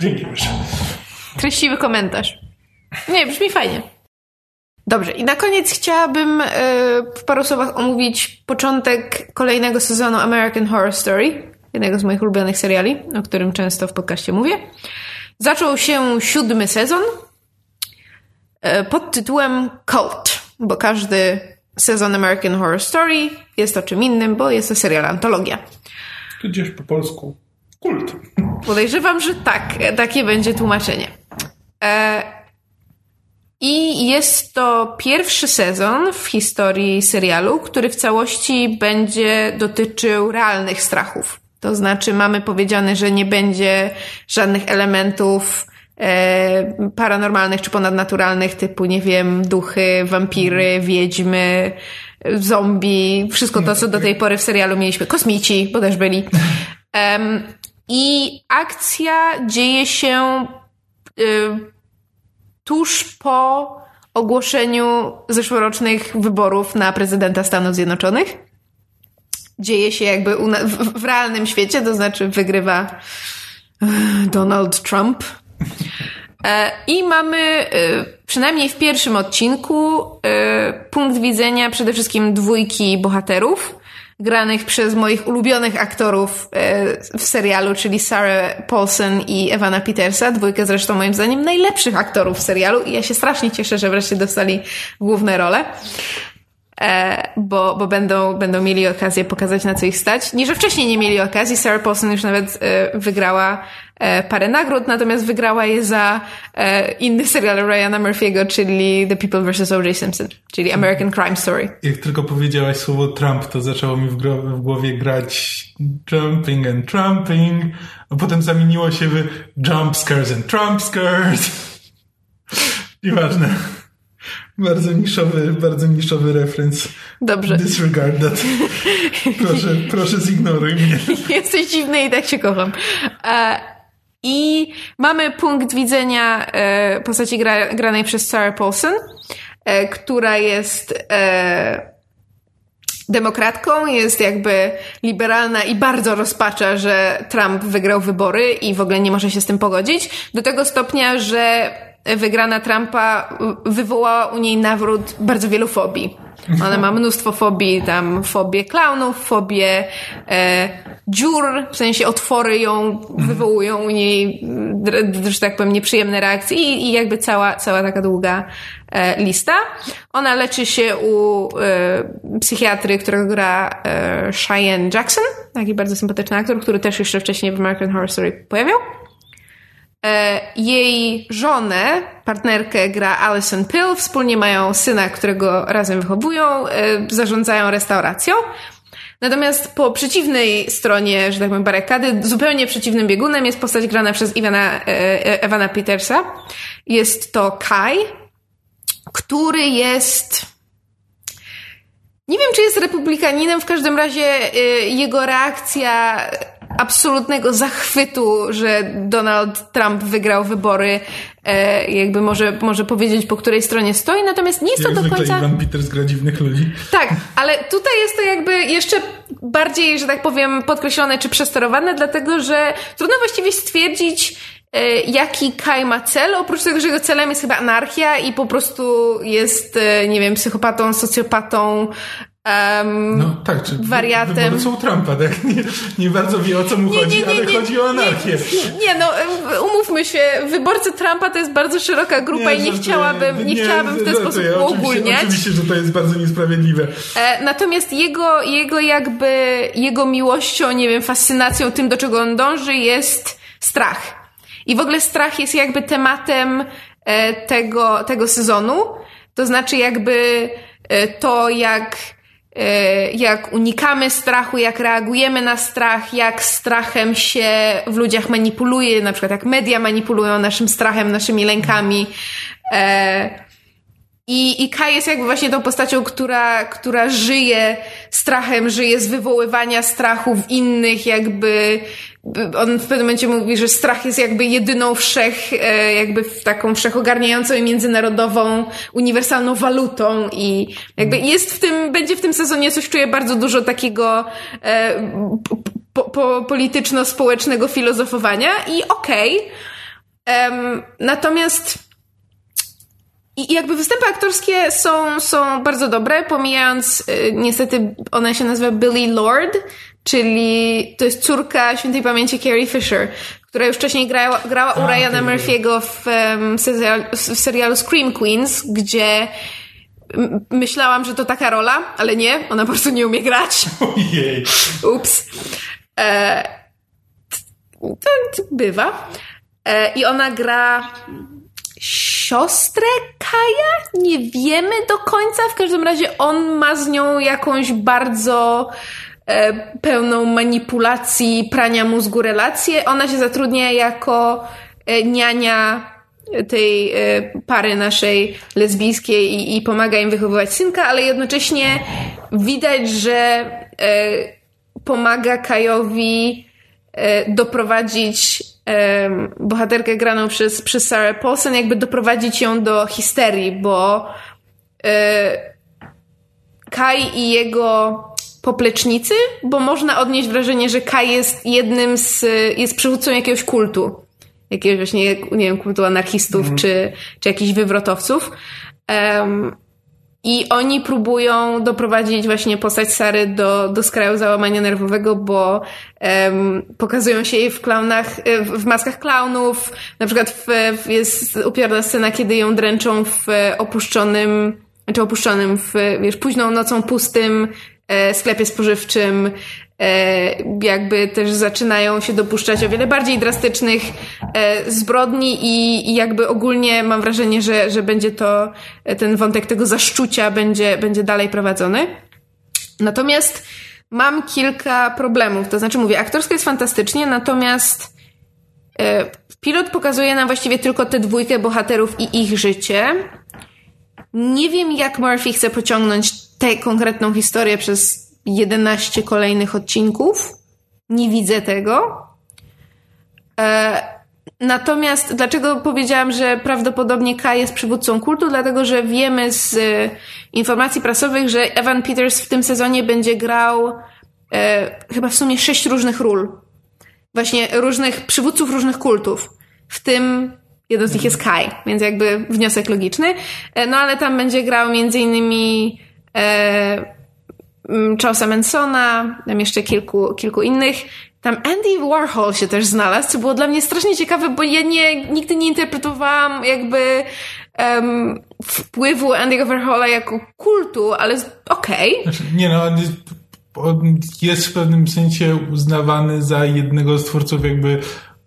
Dzięki, Mysza. Treściwy komentarz. Nie, brzmi fajnie. Dobrze, i na koniec chciałabym e, w paru słowach omówić początek kolejnego sezonu American Horror Story, jednego z moich ulubionych seriali, o którym często w podcaście mówię. Zaczął się siódmy sezon, pod tytułem Cult, bo każdy sezon American Horror Story jest o czym innym, bo jest to serial antologia. Gdzieś po polsku kult. Podejrzewam, że tak, takie będzie tłumaczenie. E, I jest to pierwszy sezon w historii serialu, który w całości będzie dotyczył realnych strachów. To znaczy, mamy powiedziane, że nie będzie żadnych elementów e, paranormalnych czy ponadnaturalnych, typu, nie wiem, duchy, wampiry, wiedźmy, zombie, wszystko to, co do tej pory w serialu mieliśmy. Kosmici, bo też byli. Um, I akcja dzieje się y, tuż po ogłoszeniu zeszłorocznych wyborów na prezydenta Stanów Zjednoczonych. Dzieje się jakby w, w realnym świecie, to znaczy wygrywa Donald Trump, E, I mamy, e, przynajmniej w pierwszym odcinku, e, punkt widzenia przede wszystkim dwójki bohaterów, granych przez moich ulubionych aktorów w serialu, czyli Sarah Paulson i Ewana Petersa. Dwójkę zresztą moim zdaniem najlepszych aktorów w serialu i ja się strasznie cieszę, że wreszcie dostali główne role. Bo, bo będą, będą mieli okazję pokazać, na co ich stać. Nie, że wcześniej nie mieli okazji. Sarah Paulson już nawet wygrała E, parę nagród, natomiast wygrała je za e, inny serial Ryana Murphy'ego, czyli The People vs. O.J. Simpson, czyli American Crime Story. Jak tylko powiedziałaś słowo Trump, to zaczęło mi w, w głowie grać jumping and trumping, a potem zamieniło się w jump scares and trump scares. Nieważne. Bardzo niszowy, bardzo niszowy referenc. Dobrze. Disregard that. Proszę, proszę zignoruj mnie. Jesteś dziwny i tak się kocham. Uh, i mamy punkt widzenia e, postaci gra, granej przez Sarah Paulson, e, która jest e, demokratką, jest jakby liberalna i bardzo rozpacza, że Trump wygrał wybory i w ogóle nie może się z tym pogodzić. Do tego stopnia, że wygrana Trumpa wywołała u niej nawrót bardzo wielu fobii. Ona ma mnóstwo fobii, tam fobię klaunów, fobię e, dziur, w sensie otwory ją wywołują u niej, że tak powiem, nieprzyjemne reakcje i, i jakby cała, cała taka długa e, lista. Ona leczy się u e, psychiatry, którego gra e, Cheyenne Jackson, taki bardzo sympatyczny aktor, który też jeszcze wcześniej w American Horror Story pojawiał. E, jej żonę, partnerkę gra Alison Pill, wspólnie mają syna, którego razem wychowują, e, zarządzają restauracją. Natomiast po przeciwnej stronie, że tak powiem, barykady, zupełnie przeciwnym biegunem jest postać grana przez Ivana, e, Ewana Petersa. Jest to Kai, który jest... Nie wiem, czy jest republikaninem, w każdym razie jego reakcja absolutnego zachwytu, że Donald Trump wygrał wybory, e, jakby może, może powiedzieć, po której stronie stoi, natomiast nie jest Jak to do końca... Ivan Peters gra dziwnych ludzi. Tak, ale tutaj jest to jakby jeszcze bardziej, że tak powiem, podkreślone czy przesterowane, dlatego że trudno właściwie stwierdzić, e, jaki Kai ma cel, oprócz tego, że jego celem jest chyba anarchia i po prostu jest, e, nie wiem, psychopatą, socjopatą, Um, no tak, czy wariatem. są Trumpa, tak? Nie, nie, bardzo wie o co mu nie, chodzi, nie, ale chodzi o anarchię. Nie, no umówmy się, wyborcy Trumpa to jest bardzo szeroka grupa i nie chciałabym, nie, chciałabym w ten to, sposób ja, uogólniać. Oczywiście, że to jest bardzo niesprawiedliwe. E, natomiast jego, jego jakby, jego miłością, nie wiem, fascynacją tym, do czego on dąży jest strach. I w ogóle strach jest jakby tematem e, tego, tego sezonu. To znaczy jakby e, to, jak jak unikamy strachu, jak reagujemy na strach, jak strachem się w ludziach manipuluje, na przykład jak media manipulują naszym strachem, naszymi lękami. E, I, I Kai jest jakby właśnie tą postacią, która, która żyje strachem, żyje z wywoływania strachu w innych, jakby on w pewnym momencie mówi, że strach jest jakby jedyną wszech, e, jakby taką wszechogarniającą i międzynarodową, uniwersalną walutą i jakby jest w tym, będzie w tym sezonie coś czuję bardzo dużo takiego e, po, po, polityczno-społecznego filozofowania i okej. Okay. Um, natomiast i jakby występy aktorskie są, są bardzo dobre, pomijając, y, niestety ona się nazywa Billy Lord, czyli to jest córka świętej pamięci Carrie Fisher, która już wcześniej grała, grała u Ryana Murphy'ego w, serialu, w serialu Scream Queens, gdzie myślałam, że to taka rola, ale nie, ona po prostu nie umie grać. Ojej. Ups. E, to bywa. E, I ona gra siostrę Kaja? Nie wiemy do końca. W każdym razie on ma z nią jakąś bardzo e, pełną manipulacji, prania mózgu relację. Ona się zatrudnia jako e, niania tej e, pary naszej lesbijskiej i, i pomaga im wychowywać synka, ale jednocześnie widać, że e, pomaga Kajowi e, doprowadzić bohaterkę graną przez, przez Sarah Paulson, jakby doprowadzić ją do histerii, bo e, Kai i jego poplecznicy, bo można odnieść wrażenie, że Kai jest jednym z, jest przywódcą jakiegoś kultu. Jakiegoś właśnie, nie wiem, kultu anarchistów mm. czy, czy jakichś wywrotowców. Um, i oni próbują doprowadzić właśnie postać Sary do, do skraju załamania nerwowego, bo um, pokazują się jej w klaunach, e, w, w maskach klaunów. Na przykład w, w, jest upiorna scena, kiedy ją dręczą w opuszczonym, znaczy opuszczonym, w, wiesz, późną nocą pustym e, sklepie spożywczym. E, jakby też zaczynają się dopuszczać o wiele bardziej drastycznych e, zbrodni i, i jakby ogólnie mam wrażenie, że, że będzie to, e, ten wątek tego zaszczucia będzie, będzie dalej prowadzony. Natomiast mam kilka problemów, to znaczy mówię, aktorsko jest fantastycznie, natomiast pilot pokazuje nam właściwie tylko tę dwójkę bohaterów i ich życie. Nie wiem, jak Murphy chce pociągnąć tę konkretną historię przez 11 kolejnych odcinków. Nie widzę tego. E, Natomiast dlaczego powiedziałam, że prawdopodobnie K jest przywódcą kultu? Dlatego, że wiemy z e, informacji prasowych, że Evan Peters w tym sezonie będzie grał e, chyba w sumie sześć różnych ról. Właśnie różnych przywódców różnych kultów. W tym jeden z nich jest Kai, więc jakby wniosek logiczny. E, no ale tam będzie grał między innymi e, Charlesa Mansona, tam jeszcze kilku, kilku innych. Tam Andy Warhol się też znalazł, co było dla mnie strasznie ciekawe, bo ja nie, nigdy nie interpretowałam jakby um, wpływu Andy'ego Warhola jako kultu, ale okej. Okay. Znaczy, nie no, on jest, on jest w pewnym sensie uznawany za jednego z twórców jakby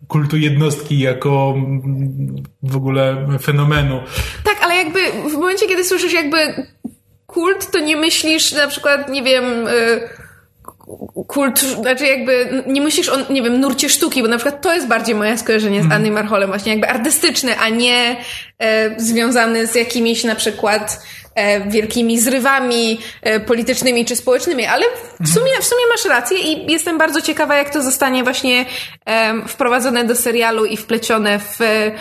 kultu jednostki jako w ogóle fenomenu. Tak, ale jakby w momencie, kiedy słyszysz jakby kult, to nie myślisz na przykład, nie wiem... Y kult, znaczy jakby nie myślisz o, nie wiem, nurcie sztuki, bo na przykład to jest bardziej moje skojarzenie z mm. Andy Marholem, właśnie jakby artystyczny, a nie e, związany z jakimiś na przykład e, wielkimi zrywami e, politycznymi czy społecznymi, ale w mhm. sumie, w sumie masz rację i jestem bardzo ciekawa, jak to zostanie właśnie wprowadzone do serialu i wplecione w E,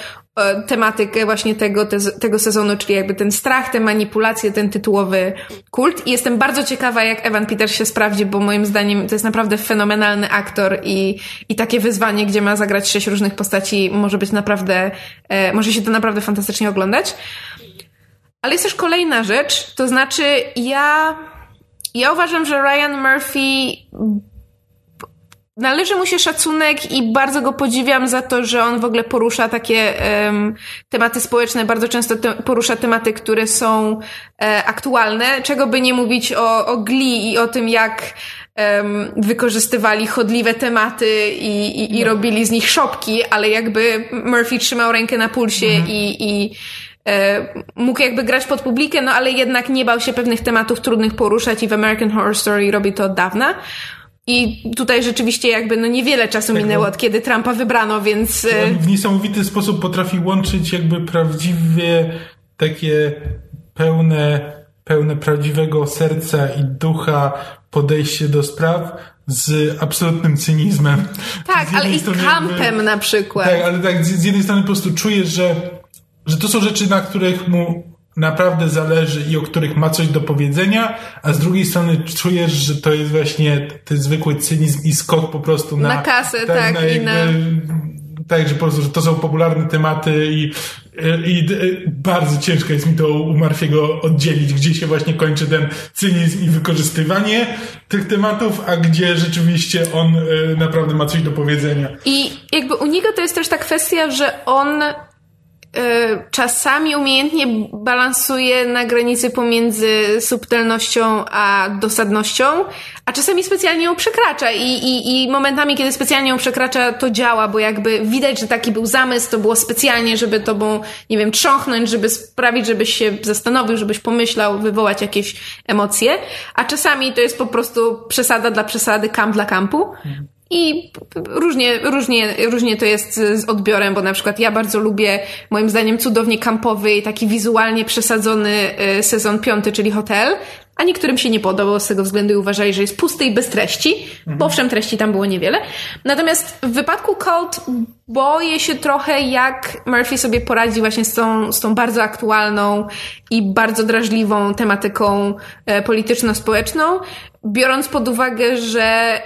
tematykę właśnie tego, te, tego sezonu, czyli jakby ten strach, te manipulacje, ten tytułowy kult. I jestem bardzo ciekawa, jak Evan Peters się sprawdzi, bo moim zdaniem to jest naprawdę fenomenalny aktor i, i takie wyzwanie, gdzie ma zagrać sześć różnych postaci, może być naprawdę, e, może się to naprawdę fantastycznie oglądać. Ale jest też kolejna rzecz, to znaczy ja, ja uważam, że Ryan Murphy należy mu się szacunek i bardzo go podziwiam za to, że on w ogóle porusza takie um, tematy społeczne, bardzo często te, porusza tematy, które są e, aktualne, czego by nie mówić o, o Glee i o tym, jak um, wykorzystywali chodliwe tematy i, i, i no. robili z nich szopki, ale jakby Murphy trzymał rękę na pulsie mhm. i, i e, mógł jakby grać pod publikę, no ale jednak nie bał się pewnych tematów trudnych poruszać i w American Horror Story robi to od dawna. I tutaj rzeczywiście jakby no niewiele czasu tak, minęło od kiedy Trumpa wybrano, więc... On w niesamowity sposób potrafi łączyć jakby prawdziwie takie pełne, pełne prawdziwego serca i ducha podejście do spraw z absolutnym cynizmem. Tak, ale i kampem jakby, na przykład. Tak, ale tak z, z jednej strony po prostu czujesz, że, że to są rzeczy, na których mu naprawdę zależy i o których ma coś do powiedzenia, a z drugiej strony czujesz, że to jest właśnie ten zwykły cynizm i skok po prostu na... Na kasę, tak, tak na i na... Tak, że po prostu, że to są popularne tematy i, i, bardzo ciężko jest mi to u Marfiego oddzielić, gdzie się właśnie kończy ten cynizm i wykorzystywanie tych tematów, a gdzie rzeczywiście on e, naprawdę ma coś do powiedzenia. I jakby u niego to jest też ta kwestia, że on czasami umiejętnie balansuje na granicy pomiędzy subtelnością a dosadnością, a czasami specjalnie ją przekracza. I, i, i momentami, kiedy specjalnie ją przekracza, to działa, bo jakby widać, że taki był zamysł, to było specjalnie, żeby tobą, nie wiem, trząchnąć, żeby sprawić, żebyś się zastanowił, żebyś pomyślał, wywołać jakieś emocje, a czasami to jest po prostu przesada dla przesady, kamp dla kampu. I różnie, różnie, różnie to jest z odbiorem, bo na przykład ja bardzo lubię, moim zdaniem, cudownie kampowy i taki wizualnie przesadzony y, sezon piąty, czyli Hotel, a niektórym się nie podobał z tego względu i uważali, że jest pusty i bez treści, mhm. bo owszem, treści tam było niewiele. Natomiast w wypadku Cult boję się trochę, jak Murphy sobie poradzi właśnie z tą, z tą bardzo aktualną i bardzo drażliwą tematyką e, polityczno-społeczną, biorąc pod uwagę, że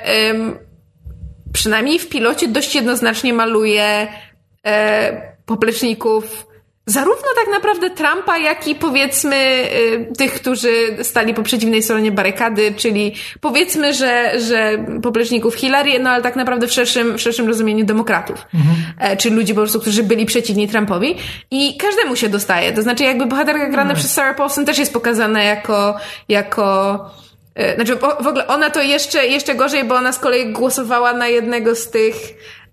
przynajmniej w pilocie dość jednoznacznie maluje e, popleczników zarówno tak naprawdę Trumpa, jak i powiedzmy e, tych, którzy stali po przeciwnej stronie barykady, czyli powiedzmy, że, że popleczników Hillary, no ale tak naprawdę w szerszym, w szerszym rozumieniu demokratów. Mhm. E, czyli ludzi po prostu, którzy byli przeciwni Trumpowi. I każdemu się dostaje. To znaczy jakby bohaterka grana mhm. przez Sarah Paulson też jest pokazana jako, jako znaczy, w ogóle ona to jeszcze, jeszcze gorzej, bo ona z kolei głosowała na jednego z tych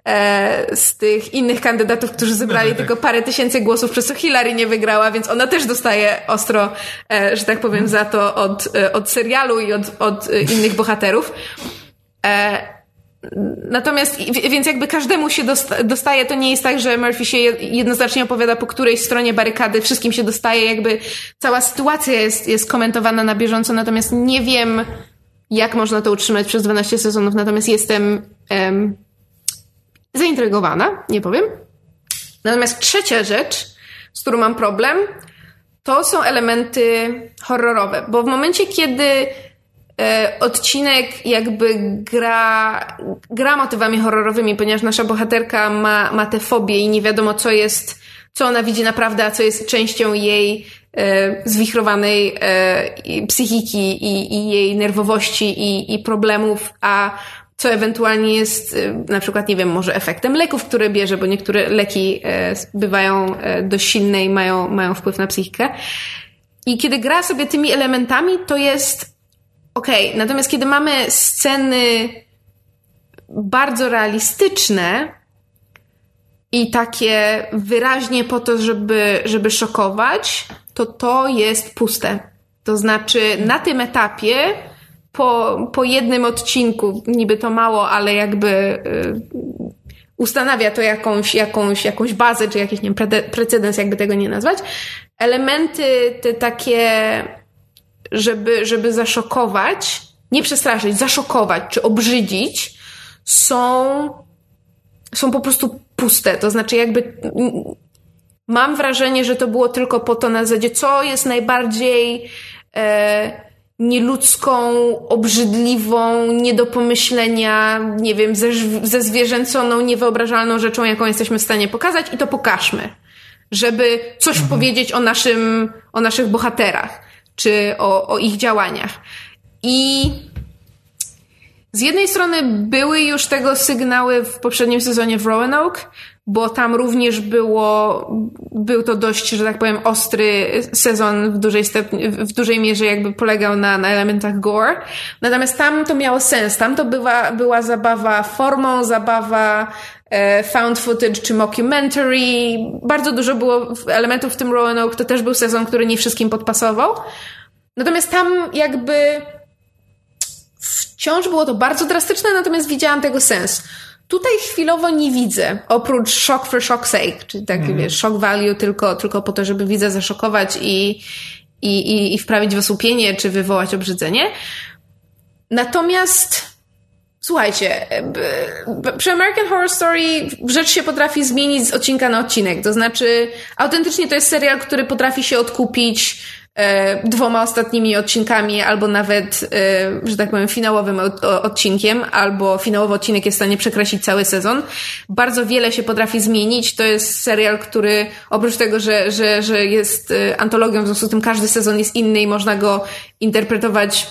e, z tych innych kandydatów, którzy zebrali no, tak. tylko parę tysięcy głosów, przez co Hillary nie wygrała, więc ona też dostaje ostro, e, że tak powiem, za to od, od serialu i od, od innych bohaterów. Natomiast, więc jakby każdemu się dostaje, to nie jest tak, że Murphy się jednoznacznie opowiada po której stronie barykady, wszystkim się dostaje, jakby cała sytuacja jest, jest komentowana na bieżąco, natomiast nie wiem, jak można to utrzymać przez 12 sezonów, natomiast jestem um, zaintrygowana, nie powiem. Natomiast trzecia rzecz, z którą mam problem, to są elementy horrorowe, bo w momencie, kiedy odcinek jakby gra, gra motywami horrorowymi, ponieważ nasza bohaterka ma, ma tę fobię i nie wiadomo, co jest, co ona widzi naprawdę, a co jest częścią jej e, zwichrowanej e, psychiki i, i jej nerwowości i, i problemów, a co ewentualnie jest y, na przykład, nie wiem, może efektem leków, które bierze, bo niektóre leki e, bywają e, dość silne i mają, mają wpływ na psychikę. I kiedy gra sobie tymi elementami, to jest okej. Okay. Natomiast kiedy mamy sceny bardzo realistyczne i takie wyraźnie po to, żeby, żeby szokować, to to jest puste. To znaczy, na tym etapie po, po jednym odcinku, niby to mało, ale jakby y, ustanawia to jakąś, jakąś, jakąś bazę, czy jakiś, nie wiem, precedens, jakby tego nie nazwać. Elementy te takie, żeby, żeby zaszokować, nie przestraszyć, zaszokować, czy obrzydzić, są, są po prostu puste. To znaczy jakby mam wrażenie, że to było tylko po to na zasadzie, co jest najbardziej e, nieludzką, obrzydliwą, nie do pomyślenia, nie wiem, ze, ze zwierzęconą, niewyobrażalną rzeczą, jaką jesteśmy w stanie pokazać i to pokażmy. Żeby coś mhm. powiedzieć o naszym, o naszych bohaterach, czy o, o ich działaniach. I z jednej strony były już tego sygnały w poprzednim sezonie w Roanoke, bo tam również było, był to dość, że tak powiem, ostry sezon w dużej, stopni, w dużej mierze jakby polegał na, na elementach gore. Natomiast tam to miało sens. Tam to była, zabawa formą, zabawa found footage czy mockumentary. Bardzo dużo było elementów w tym Roanoke. To też był sezon, który nie wszystkim podpasował. Natomiast tam jakby wciąż było to bardzo drastyczne, natomiast widziałam tego sens. Tutaj chwilowo nie widzę, oprócz shock for shock sake, czyli tak, mm. wiesz, shock value tylko, tylko po to, żeby widza zaszokować i, i, i, i wprawić w osłupienie, czy wywołać obrzydzenie. Natomiast Słuchajcie, przy American Horror Story rzecz się potrafi zmienić z odcinka na odcinek. To znaczy, autentycznie to jest serial, który potrafi się odkupić E, dwoma ostatnimi odcinkami, albo nawet, e, że tak powiem, finałowym odcinkiem, albo finałowy odcinek jest w stanie przekreślić cały sezon. Bardzo wiele się potrafi zmienić. To jest serial, który oprócz tego, że, że, że jest e, antologią, w związku z tym każdy sezon jest inny i można go interpretować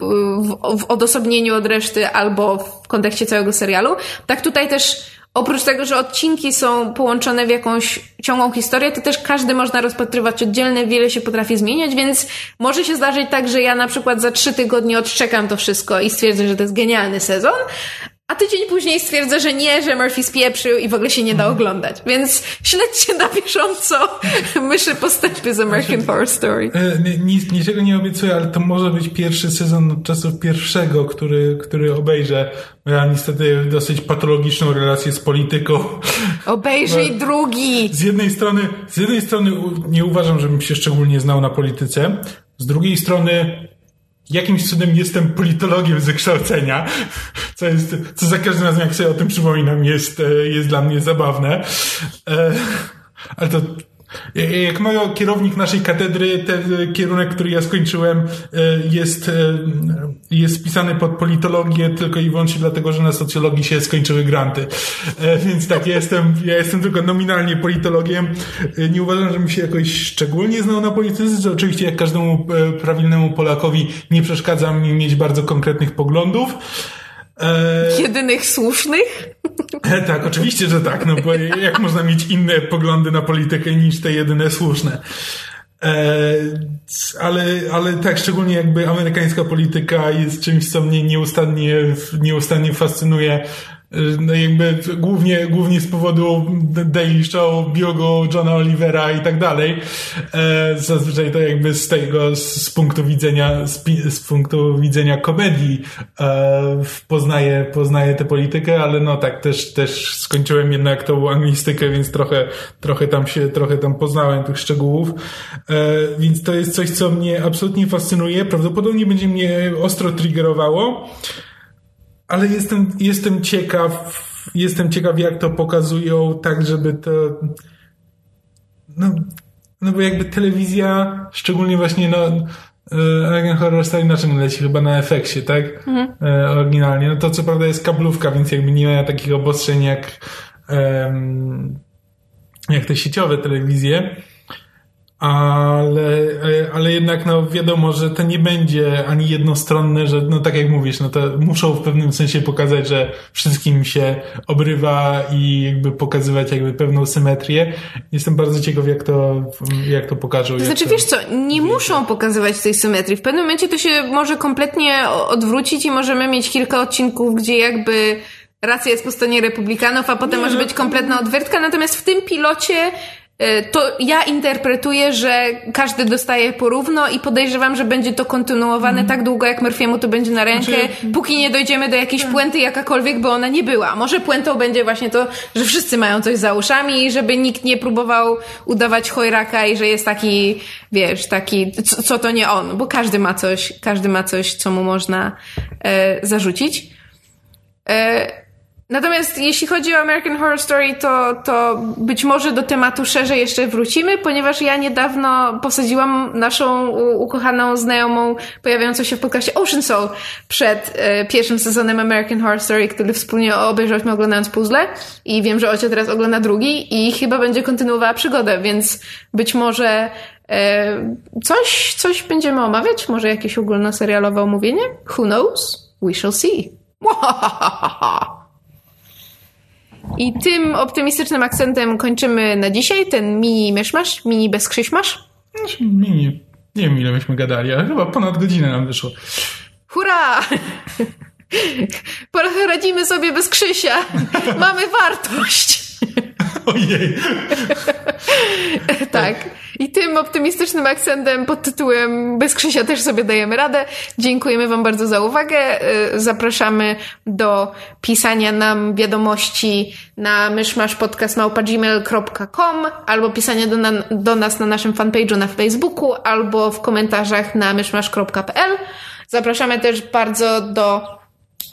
w, w odosobnieniu od reszty albo w kontekście całego serialu. Tak tutaj też oprócz tego, że odcinki są połączone w jakąś ciągłą historię, to też każdy można rozpatrywać oddzielnie, wiele się potrafi zmieniać, więc może się zdarzyć tak, że ja na przykład za trzy tygodnie odczekam to wszystko i stwierdzę, że to jest genialny sezon, a tydzień później stwierdzę, że nie, że Murphy spieprzył i w ogóle się nie da oglądać. Więc śledźcie na bieżąco myszy postępy z American Horror Story. E, nic, niczego nie obiecuję, ale to może być pierwszy sezon od czasów pierwszego, który, który obejrzę. Ja niestety dosyć patologiczną relację z polityką. Obejrzyj Bo drugi! Z jednej strony, z jednej strony nie uważam, żebym się szczególnie znał na polityce. Z drugiej strony jakimś cudem jestem politologiem ze kształcenia, co jest, co za każdym razem, jak sobie o tym przypominam, jest, e, jest dla mnie zabawne. E, ale to jak mają kierownik naszej katedry, ten kierunek, który ja skończyłem, e, jest, jest pisany pod politologię tylko i wyłącznie dlatego, że na socjologii się skończyły granty. Więc tak, ja jestem, ja jestem tylko nominalnie politologiem. Nie uważam, żebym się jakoś szczególnie znał na polityce, oczywiście jak każdemu prawilnemu Polakowi nie przeszkadza mi mieć bardzo konkretnych poglądów. E... Jedynych słusznych? E, tak, oczywiście, że tak, no bo jak można mieć inne poglądy na politykę niż te jedyne słuszne? E, ale, ale tak, szczególnie jakby amerykańska polityka jest czymś, co mnie nieustannie, nieustannie fascynuje no jakby głównie, głównie z powodu Daily Show, Biogo, Johna Olivera i tak dalej. E, zazwyczaj to jakby z tego, z, punktu widzenia, z, z punktu widzenia komedii e, poznaję, poznaję tę politykę, ale no tak, też, też skończyłem jednak tą anglistykę, więc trochę, trochę tam się, trochę tam poznałem tych szczegółów. E, więc to jest coś, co mnie absolutnie fascynuje. Prawdopodobnie będzie mnie ostro triggerowało ale jestem, jestem ciekaw, jestem ciekaw, jak to pokazują, tak żeby to. No, no bo jakby telewizja, szczególnie właśnie no, e, American Horror Story na czym leci? Chyba na efekcie, tak? Mhm. E, oryginalnie. No to co prawda jest kablówka, więc jakby nie ma takich obostrzeń jak, um, jak te sieciowe telewizje ale, ale jednak no wiadomo, że to nie będzie ani jednostronne, że no tak jak mówisz, no to muszą w pewnym sensie pokazać, że wszystkim się obrywa i jakby pokazywać jakby pewną symetrię. Jestem bardzo ciekaw, jak to, jak to pokażą. To znaczy, to wiesz co, nie muszą pokazywać tej symetrii. W pewnym momencie to się może kompletnie odwrócić i możemy mieć kilka odcinków, gdzie jakby racja jest po stronie republikanów, a potem nie, może być kompletna odwiertka, natomiast w tym pilocie E, to ja interpretuję, że każdy dostaje porówno i podejrzewam, że będzie to kontynuowane mm. tak długo, jak Murphy'emu to będzie na rękę, znaczy... póki nie dojdziemy do jakiejś tak. puenty jakakolwiek, bo ona nie była. Może puentą będzie właśnie to, że wszyscy mają coś za uszami i żeby nikt nie próbował udawać chojraka i że jest taki, wiesz, taki, co, co to nie on, bo każdy ma coś, każdy ma coś, co mu można e, zarzucić. E, Natomiast jeśli chodzi o American Horror Story, to, to być może do tematu szerzej jeszcze wrócimy, ponieważ ja niedawno posadziłam naszą ukochaną znajomą pojawiającą się w podcaście Ocean Soul przed e, pierwszym sezonem American Horror Story, który wspólnie obejrzeliśmy oglądając puzzle i wiem, że Ocia teraz ogląda drugi i chyba będzie kontynuowała przygodę, więc być może e, coś, coś będziemy omawiać, może jakieś ogólnoserialowe omówienie? Who knows? We shall see. I tym optymistycznym akcentem kończymy na dzisiaj ten mini myszmasz, mini bezkrzyśmasz. Znaczy, mini, nie wiem ile myśmy gadali, ale chyba ponad godzinę nam wyszło. Hurra! Poradzimy sobie bez Krzysia. Mamy wartość. Ojej. tak. I tym optymistycznym akcentem pod tytułem Bez Krzysia też sobie dajemy radę. Dziękujemy Wam bardzo za uwagę. Y, zapraszamy do pisania nam wiadomości na myszmaszpodcast.gmail.com albo pisania do, na, do nas na naszym fanpage'u na Facebooku albo w komentarzach na myszmasz.pl. Zapraszamy też bardzo do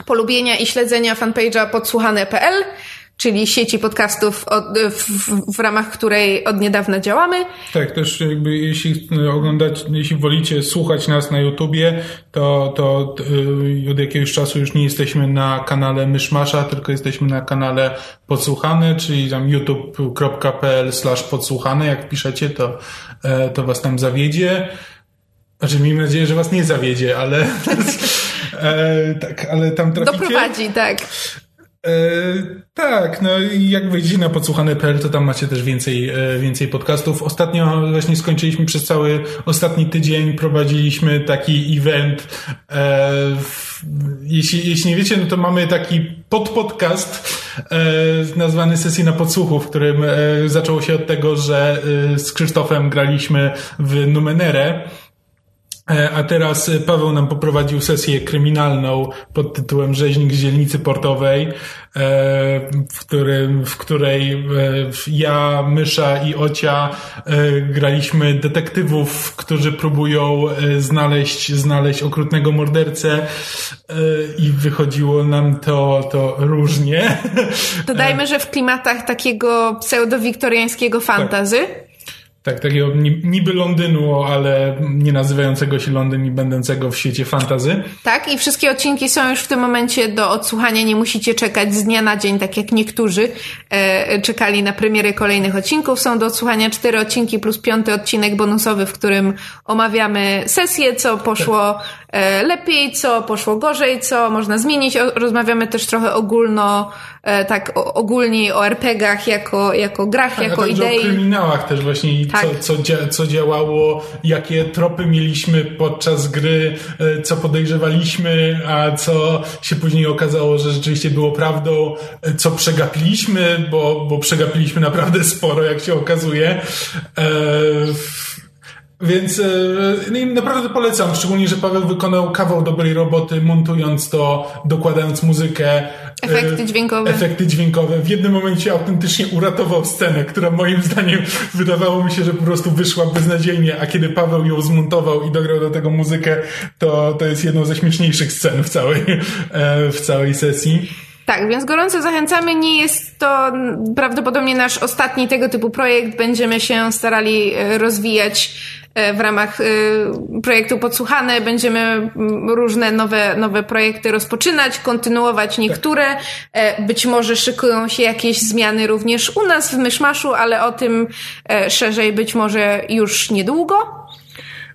polubienia i śledzenia fanpage'a podsłuchane.pl czyli sieci podcastów, w, w, ramach której od niedawna działamy. Tak, też jakby jeśli oglądać, jeśli wolicie słuchać nas na YouTubie, to, to yy, od jakiegoś czasu już nie jesteśmy na kanale Myszmasza, tylko jesteśmy na kanale Podsłuchane, czyli tam youtube.pl slash podsłuchane, jak piszecie, to, e, to was tam zawiedzie. Znaczy, miejmy nadzieję, że was nie zawiedzie, ale e, tak, ale tam traficie. Doprowadzi, tak. E, tak, no i jak wejdziecie na podsłuchane.pl, to tam macie też więcej, e, więcej podcastów. Ostatnio właśnie skończyliśmy przez cały ostatni tydzień, prowadziliśmy taki event. E, jeśli, jeśli nie wiecie, no to mamy taki podpodcast nazwany Sesji na podsłuchu, w którym zaczęło się od tego, że z Krzysztofem graliśmy w Numenerę. E, a teraz e, Paweł nam poprowadził sesję kryminalną pod tytułem Rzeźnik z dzielnicy portowej, e, w, którym, w której ja, Mysza i Ocia graliśmy detektywów, którzy próbują znaleźć, znaleźć okrutnego mordercę i wychodziło nam to, to różnie. Dodajmy, że w klimatach takiego pseudo-wiktoriańskiego fantazy. Tak. Tak, takiego niby Londynu, ale nie nazywającego się Londyn i będącego w świecie fantazy. Tak, i wszystkie odcinki są już w tym momencie do odsłuchania. Nie musicie czekać z dnia na dzień, tak jak niektórzy e, czekali na premiery kolejnych odcinków. Są do odsłuchania cztery odcinki plus piąty odcinek bonusowy, w którym omawiamy sesję, co poszło e, lepiej, co poszło gorzej, co można zmienić. O, rozmawiamy też trochę ogólno tak ogólnie o RPGach jako, jako grach, tak, jako a idei. o kryminałach też właśnie, tak. co, co, co działało, jakie tropy mieliśmy podczas gry, e, co podejrzewaliśmy, a co się później okazało, że rzeczywiście było prawdą, e, co przegapiliśmy, bo, bo przegapiliśmy naprawdę sporo, jak się okazuje. Więc e, naprawdę polecam, szczególnie, że Paweł wykonał kawał dobrej roboty, montując to, dokładając muzykę. Efekty dźwiękowe. Efekty dźwiękowe. W jednym momencie autentycznie uratował scenę, która moim zdaniem wydawało mi się, że po prostu wyszła beznadziejnie, a kiedy Paweł ją zmontował i dograł do tego muzykę, to, to jest jedną ze śmieszniejszych scen w całej, e, w całej sesji. Tak, więc gorąco zachęcamy. Nie jest to prawdopodobnie nasz ostatni tego typu projekt. Będziemy się starali e, rozwijać e, w ramach e, projektu Podsłuchane. Będziemy różne nowe, nowe projekty rozpoczynać, kontynuować niektóre. Być może szykują się jakieś zmiany również u nas w Myszmaszu, ale o tym szerzej być może już niedługo.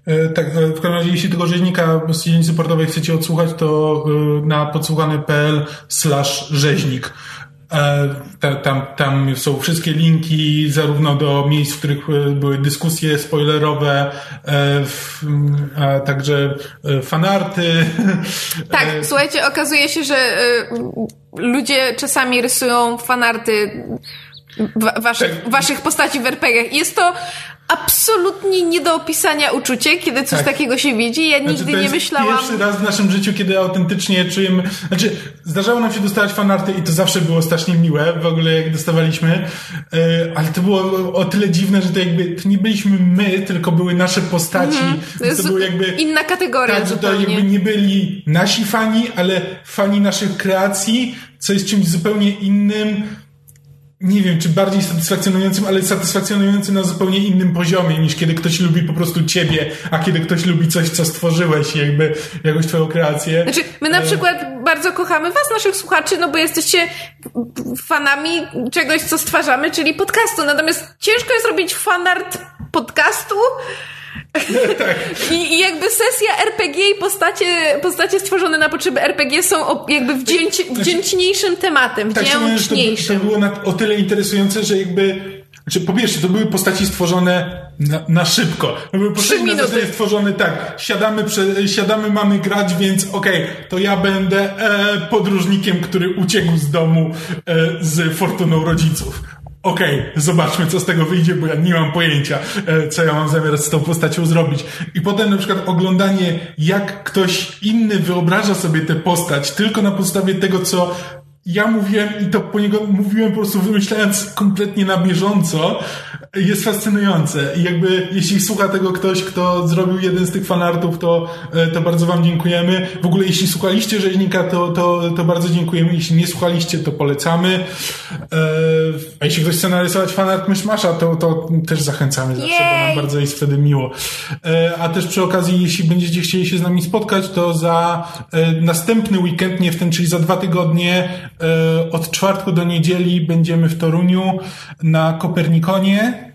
E, tak, e, w każdym razie, jeśli tego rzeźnika z dzielnicy portowej chcecie odsłuchać, to e, na podsłuchany.pl slash rzeźnik. Tam, tam są wszystkie linki, zarówno do miejsc, w których były dyskusje spoilerowe, a także fanarty. Tak, słuchajcie, okazuje się, że ludzie czasami rysują fanarty waszych, tak. waszych postaci w RPG. Jest to absolutnie nie do opisania uczucie, kiedy coś tak. takiego się widzi. Ja znaczy, nigdy nie myślałam. Pierwszy raz w naszym życiu, kiedy autentycznie czujemy. Znaczy, zdarzało nam się dostawać fanarty i to zawsze było strasznie miłe, w ogóle jak dostawaliśmy, yy, ale to było o tyle dziwne, że to jakby to nie byliśmy my, tylko były nasze postaci. Mhm. To, jest to jakby. Inna kategoria. Tak, zupełnie. to jakby nie byli nasi fani, ale fani naszych kreacji, co jest czymś zupełnie innym nie wiem, czy bardziej satysfakcjonującym, ale satysfakcjonującym na zupełnie innym poziomie, niż kiedy ktoś lubi po prostu ciebie, a kiedy ktoś lubi coś, co stworzyłeś, jakby jakąś twoją kreację. Znaczy, my na e, przykład bardzo kochamy was, naszych słuchaczy, no bo jesteście fanami czegoś, co stwarzamy, czyli podcastu. Natomiast ciężko jest robić fanart podcastu, tak. I, I, jakby sesja RPG i postacie, postacie stworzone na potrzeby RPG są jakby wdzięci, znaczy- wdzięczniejszym tematem, tak, wdzięczniejszym. To, to było na, o tyle interesujące, że jakby znaczy, po pierwsze, to były postaci stworzone na, na szybko. To były postaci na zasadzie stworzone tak, siadamy, prze, siadamy, mamy grać, więc okej, okay, to ja będę e, podróżnikiem, który uciekł z domu e, z fortuną rodziców okej, okay, zobaczmy, co z tego wyjdzie, bo ja nie mam pojęcia, e, co ja mam zamiar z tą postacią zrobić. I potem na przykład oglądanie, jak ktoś inny wyobraża sobie tę postać, tylko na podstawie tego, co ja mówiłem i to po niego mówiłem po prostu wymyślając kompletnie na bieżąco, jest fascynujące. I jakby, jeśli słucha tego ktoś, kto zrobił jeden z tych fanartów, to, e, to bardzo wam dziękujemy. W ogóle, jeśli słuchaliście rzeźnika, to, to, to bardzo dziękujemy. Jeśli nie słuchaliście, to polecamy. E, a jeśli ktoś chce narysować fanart Myszmasza, to, to też zachęcamy zawsze, Jej! bo nam bardzo jest wtedy miło. E, a też przy okazji, jeśli będziecie chcieli się z nami spotkać, to za następny weekend, nie w ten, czyli za dwa tygodnie, od czwartku do niedzieli będziemy w Toruniu na Kopernikonie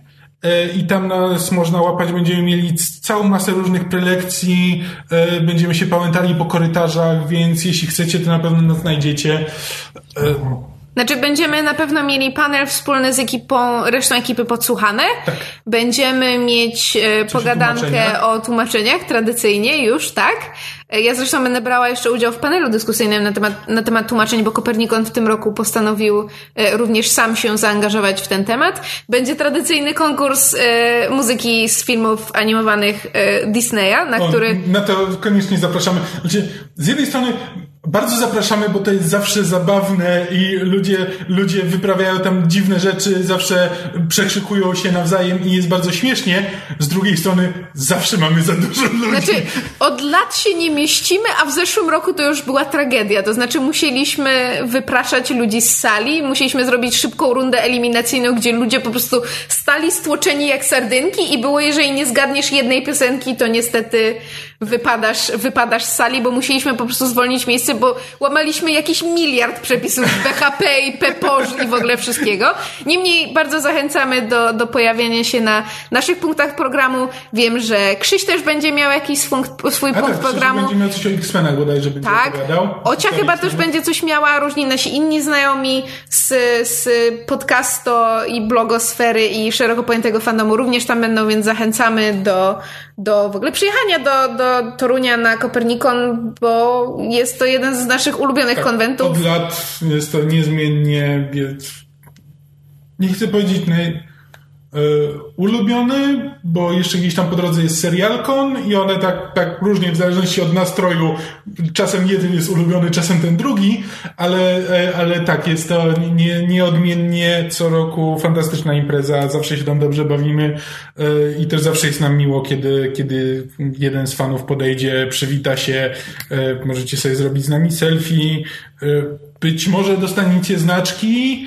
E, i tam nas można łapać. Będziemy mieli całą masę różnych prelekcji, e, będziemy się pamiętali po korytarzach, więc jeśli chcecie, to na pewno nas znajdziecie. Znaczy, będziemy na pewno mieli panel wspólny z ekipą, resztą ekipy podsłuchane. Tak. Będziemy mieć e, pogadankę tłumaczenia? o tłumaczeniach, tradycyjnie już, tak. E, ja zresztą będę brała jeszcze udział w panelu dyskusyjnym na temat, na temat tłumaczeń, bo Kopernikon w tym roku postanowił e, również sam się zaangażować w ten temat. Będzie tradycyjny konkurs e, muzyki z filmów animowanych e, Disneya, na o, który... Na to koniecznie zapraszamy. Znaczy, z jednej strony bardzo zapraszamy, bo to jest zawsze zabawne i ludzie, ludzie wyprawiają tam dziwne rzeczy, zawsze przekrzykują się nawzajem i jest bardzo śmiesznie. Z drugiej strony zawsze mamy za dużo ludzi. Znaczy, od lat się nie mieścimy, a w zeszłym roku to już była tragedia. To znaczy musieliśmy wypraszać ludzi z sali, musieliśmy zrobić szybką rundę eliminacyjną, gdzie ludzie po prostu stali stłoczeni jak sardynki i było, jeżeli nie zgadniesz jednej piosenki, to niestety wypadasz, wypadasz z sali, bo musieliśmy po prostu zwolnić miejsce, bo łamaliśmy jakiś miliard przepisów BHP i PEPOż i w ogóle wszystkiego. Niemniej bardzo zachęcamy do, do pojawiania się na naszych punktach programu. Wiem, że Krzyś też będzie miał jakiś swój, swój punkt tak, programu. będzie miał coś o X-Menach bodajże będzie Tak. Opowiadał. Ocia chyba też będzie coś miała, różni nasi inni znajomi z, z podcasto i blogosfery i szeroko pojętego fandomu również tam będą, więc zachęcamy do, do w ogóle przyjechania do, do Torunia na Kopernikon, bo jest to jeden z naszych ulubionych tak, konwentów. Od lat jest to niezmiennie, nie chcę powiedzieć naj, ulubiony, bo jeszcze gdzieś tam po drodze jest serialkon i one tak, tak różnie w zależności od nastroju, czasem jeden jest ulubiony, czasem ten drugi, ale, ale tak, jest to nie, nieodmiennie co roku fantastyczna impreza, zawsze się tam dobrze bawimy i też zawsze jest nam miło, kiedy, kiedy jeden z fanów podejdzie, przywita się, możecie sobie zrobić z nami selfie, być może dostaniecie znaczki,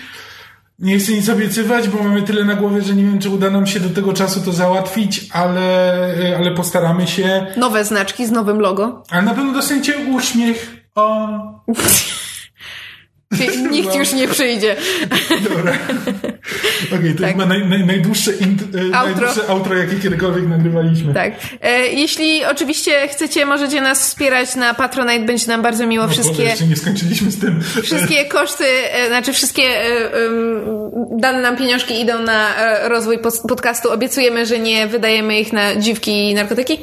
nie chcę nic obiecywać, bo mamy tyle na głowie, że nie wiem, czy uda nam się do tego czasu to załatwić, ale, ale postaramy się. Nowe znaczki z nowym logo. Ale na pewno dostaniecie uśmiech. O. Nikt już nie przyjdzie. Dobra. Okej, okay, to tak. chyba naj, naj, najdłuższe, int, e, outro. najdłuższe outro, jakie kiedykolwiek nagrywaliśmy. Tak. E, jeśli oczywiście chcecie, możecie nas wspierać na Patronite, będzie nam bardzo miło. No, wszystkie, Boże, jeszcze nie skończyliśmy z tym. Wszystkie koszty, e, znaczy wszystkie e, dane nam pieniążki idą na e, rozwój podcastu. Obiecujemy, że nie wydajemy ich na dziwki i narkotyki.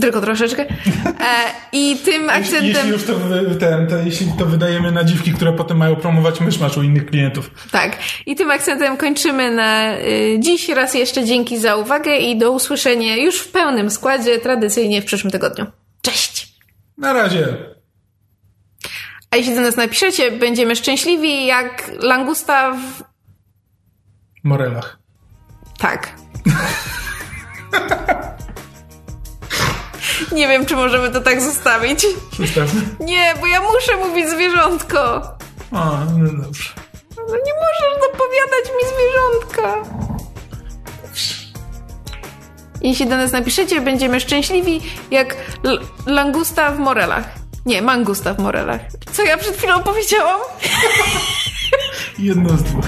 Tylko troszeczkę. E, I tym akcentem... Jeśli już to, ten, to, jeśli to wydajemy na dziwki, które potem mają promować myszmasz u innych klientów. Tak. I tym akcentem kończymy na y, dziś. Raz jeszcze dzięki za uwagę i do usłyszenia już w pełnym składzie, tradycyjnie w przyszłym tygodniu. Cześć! Na razie! A jeśli do nas napiszecie, będziemy szczęśliwi jak langusta w... Morelach. Tak. Nie wiem, czy możemy to tak zostawić. Zostawmy. Nie, bo ja muszę mówić zwierzątko. A, no dobrze. No nie możesz dopowiadać mi zwierzątka. Jeśli do nas napiszecie, będziemy szczęśliwi jak langusta w morelach. Nie, mangusta w morelach. Co ja przed chwilą powiedziałam? Jedno z dwóch.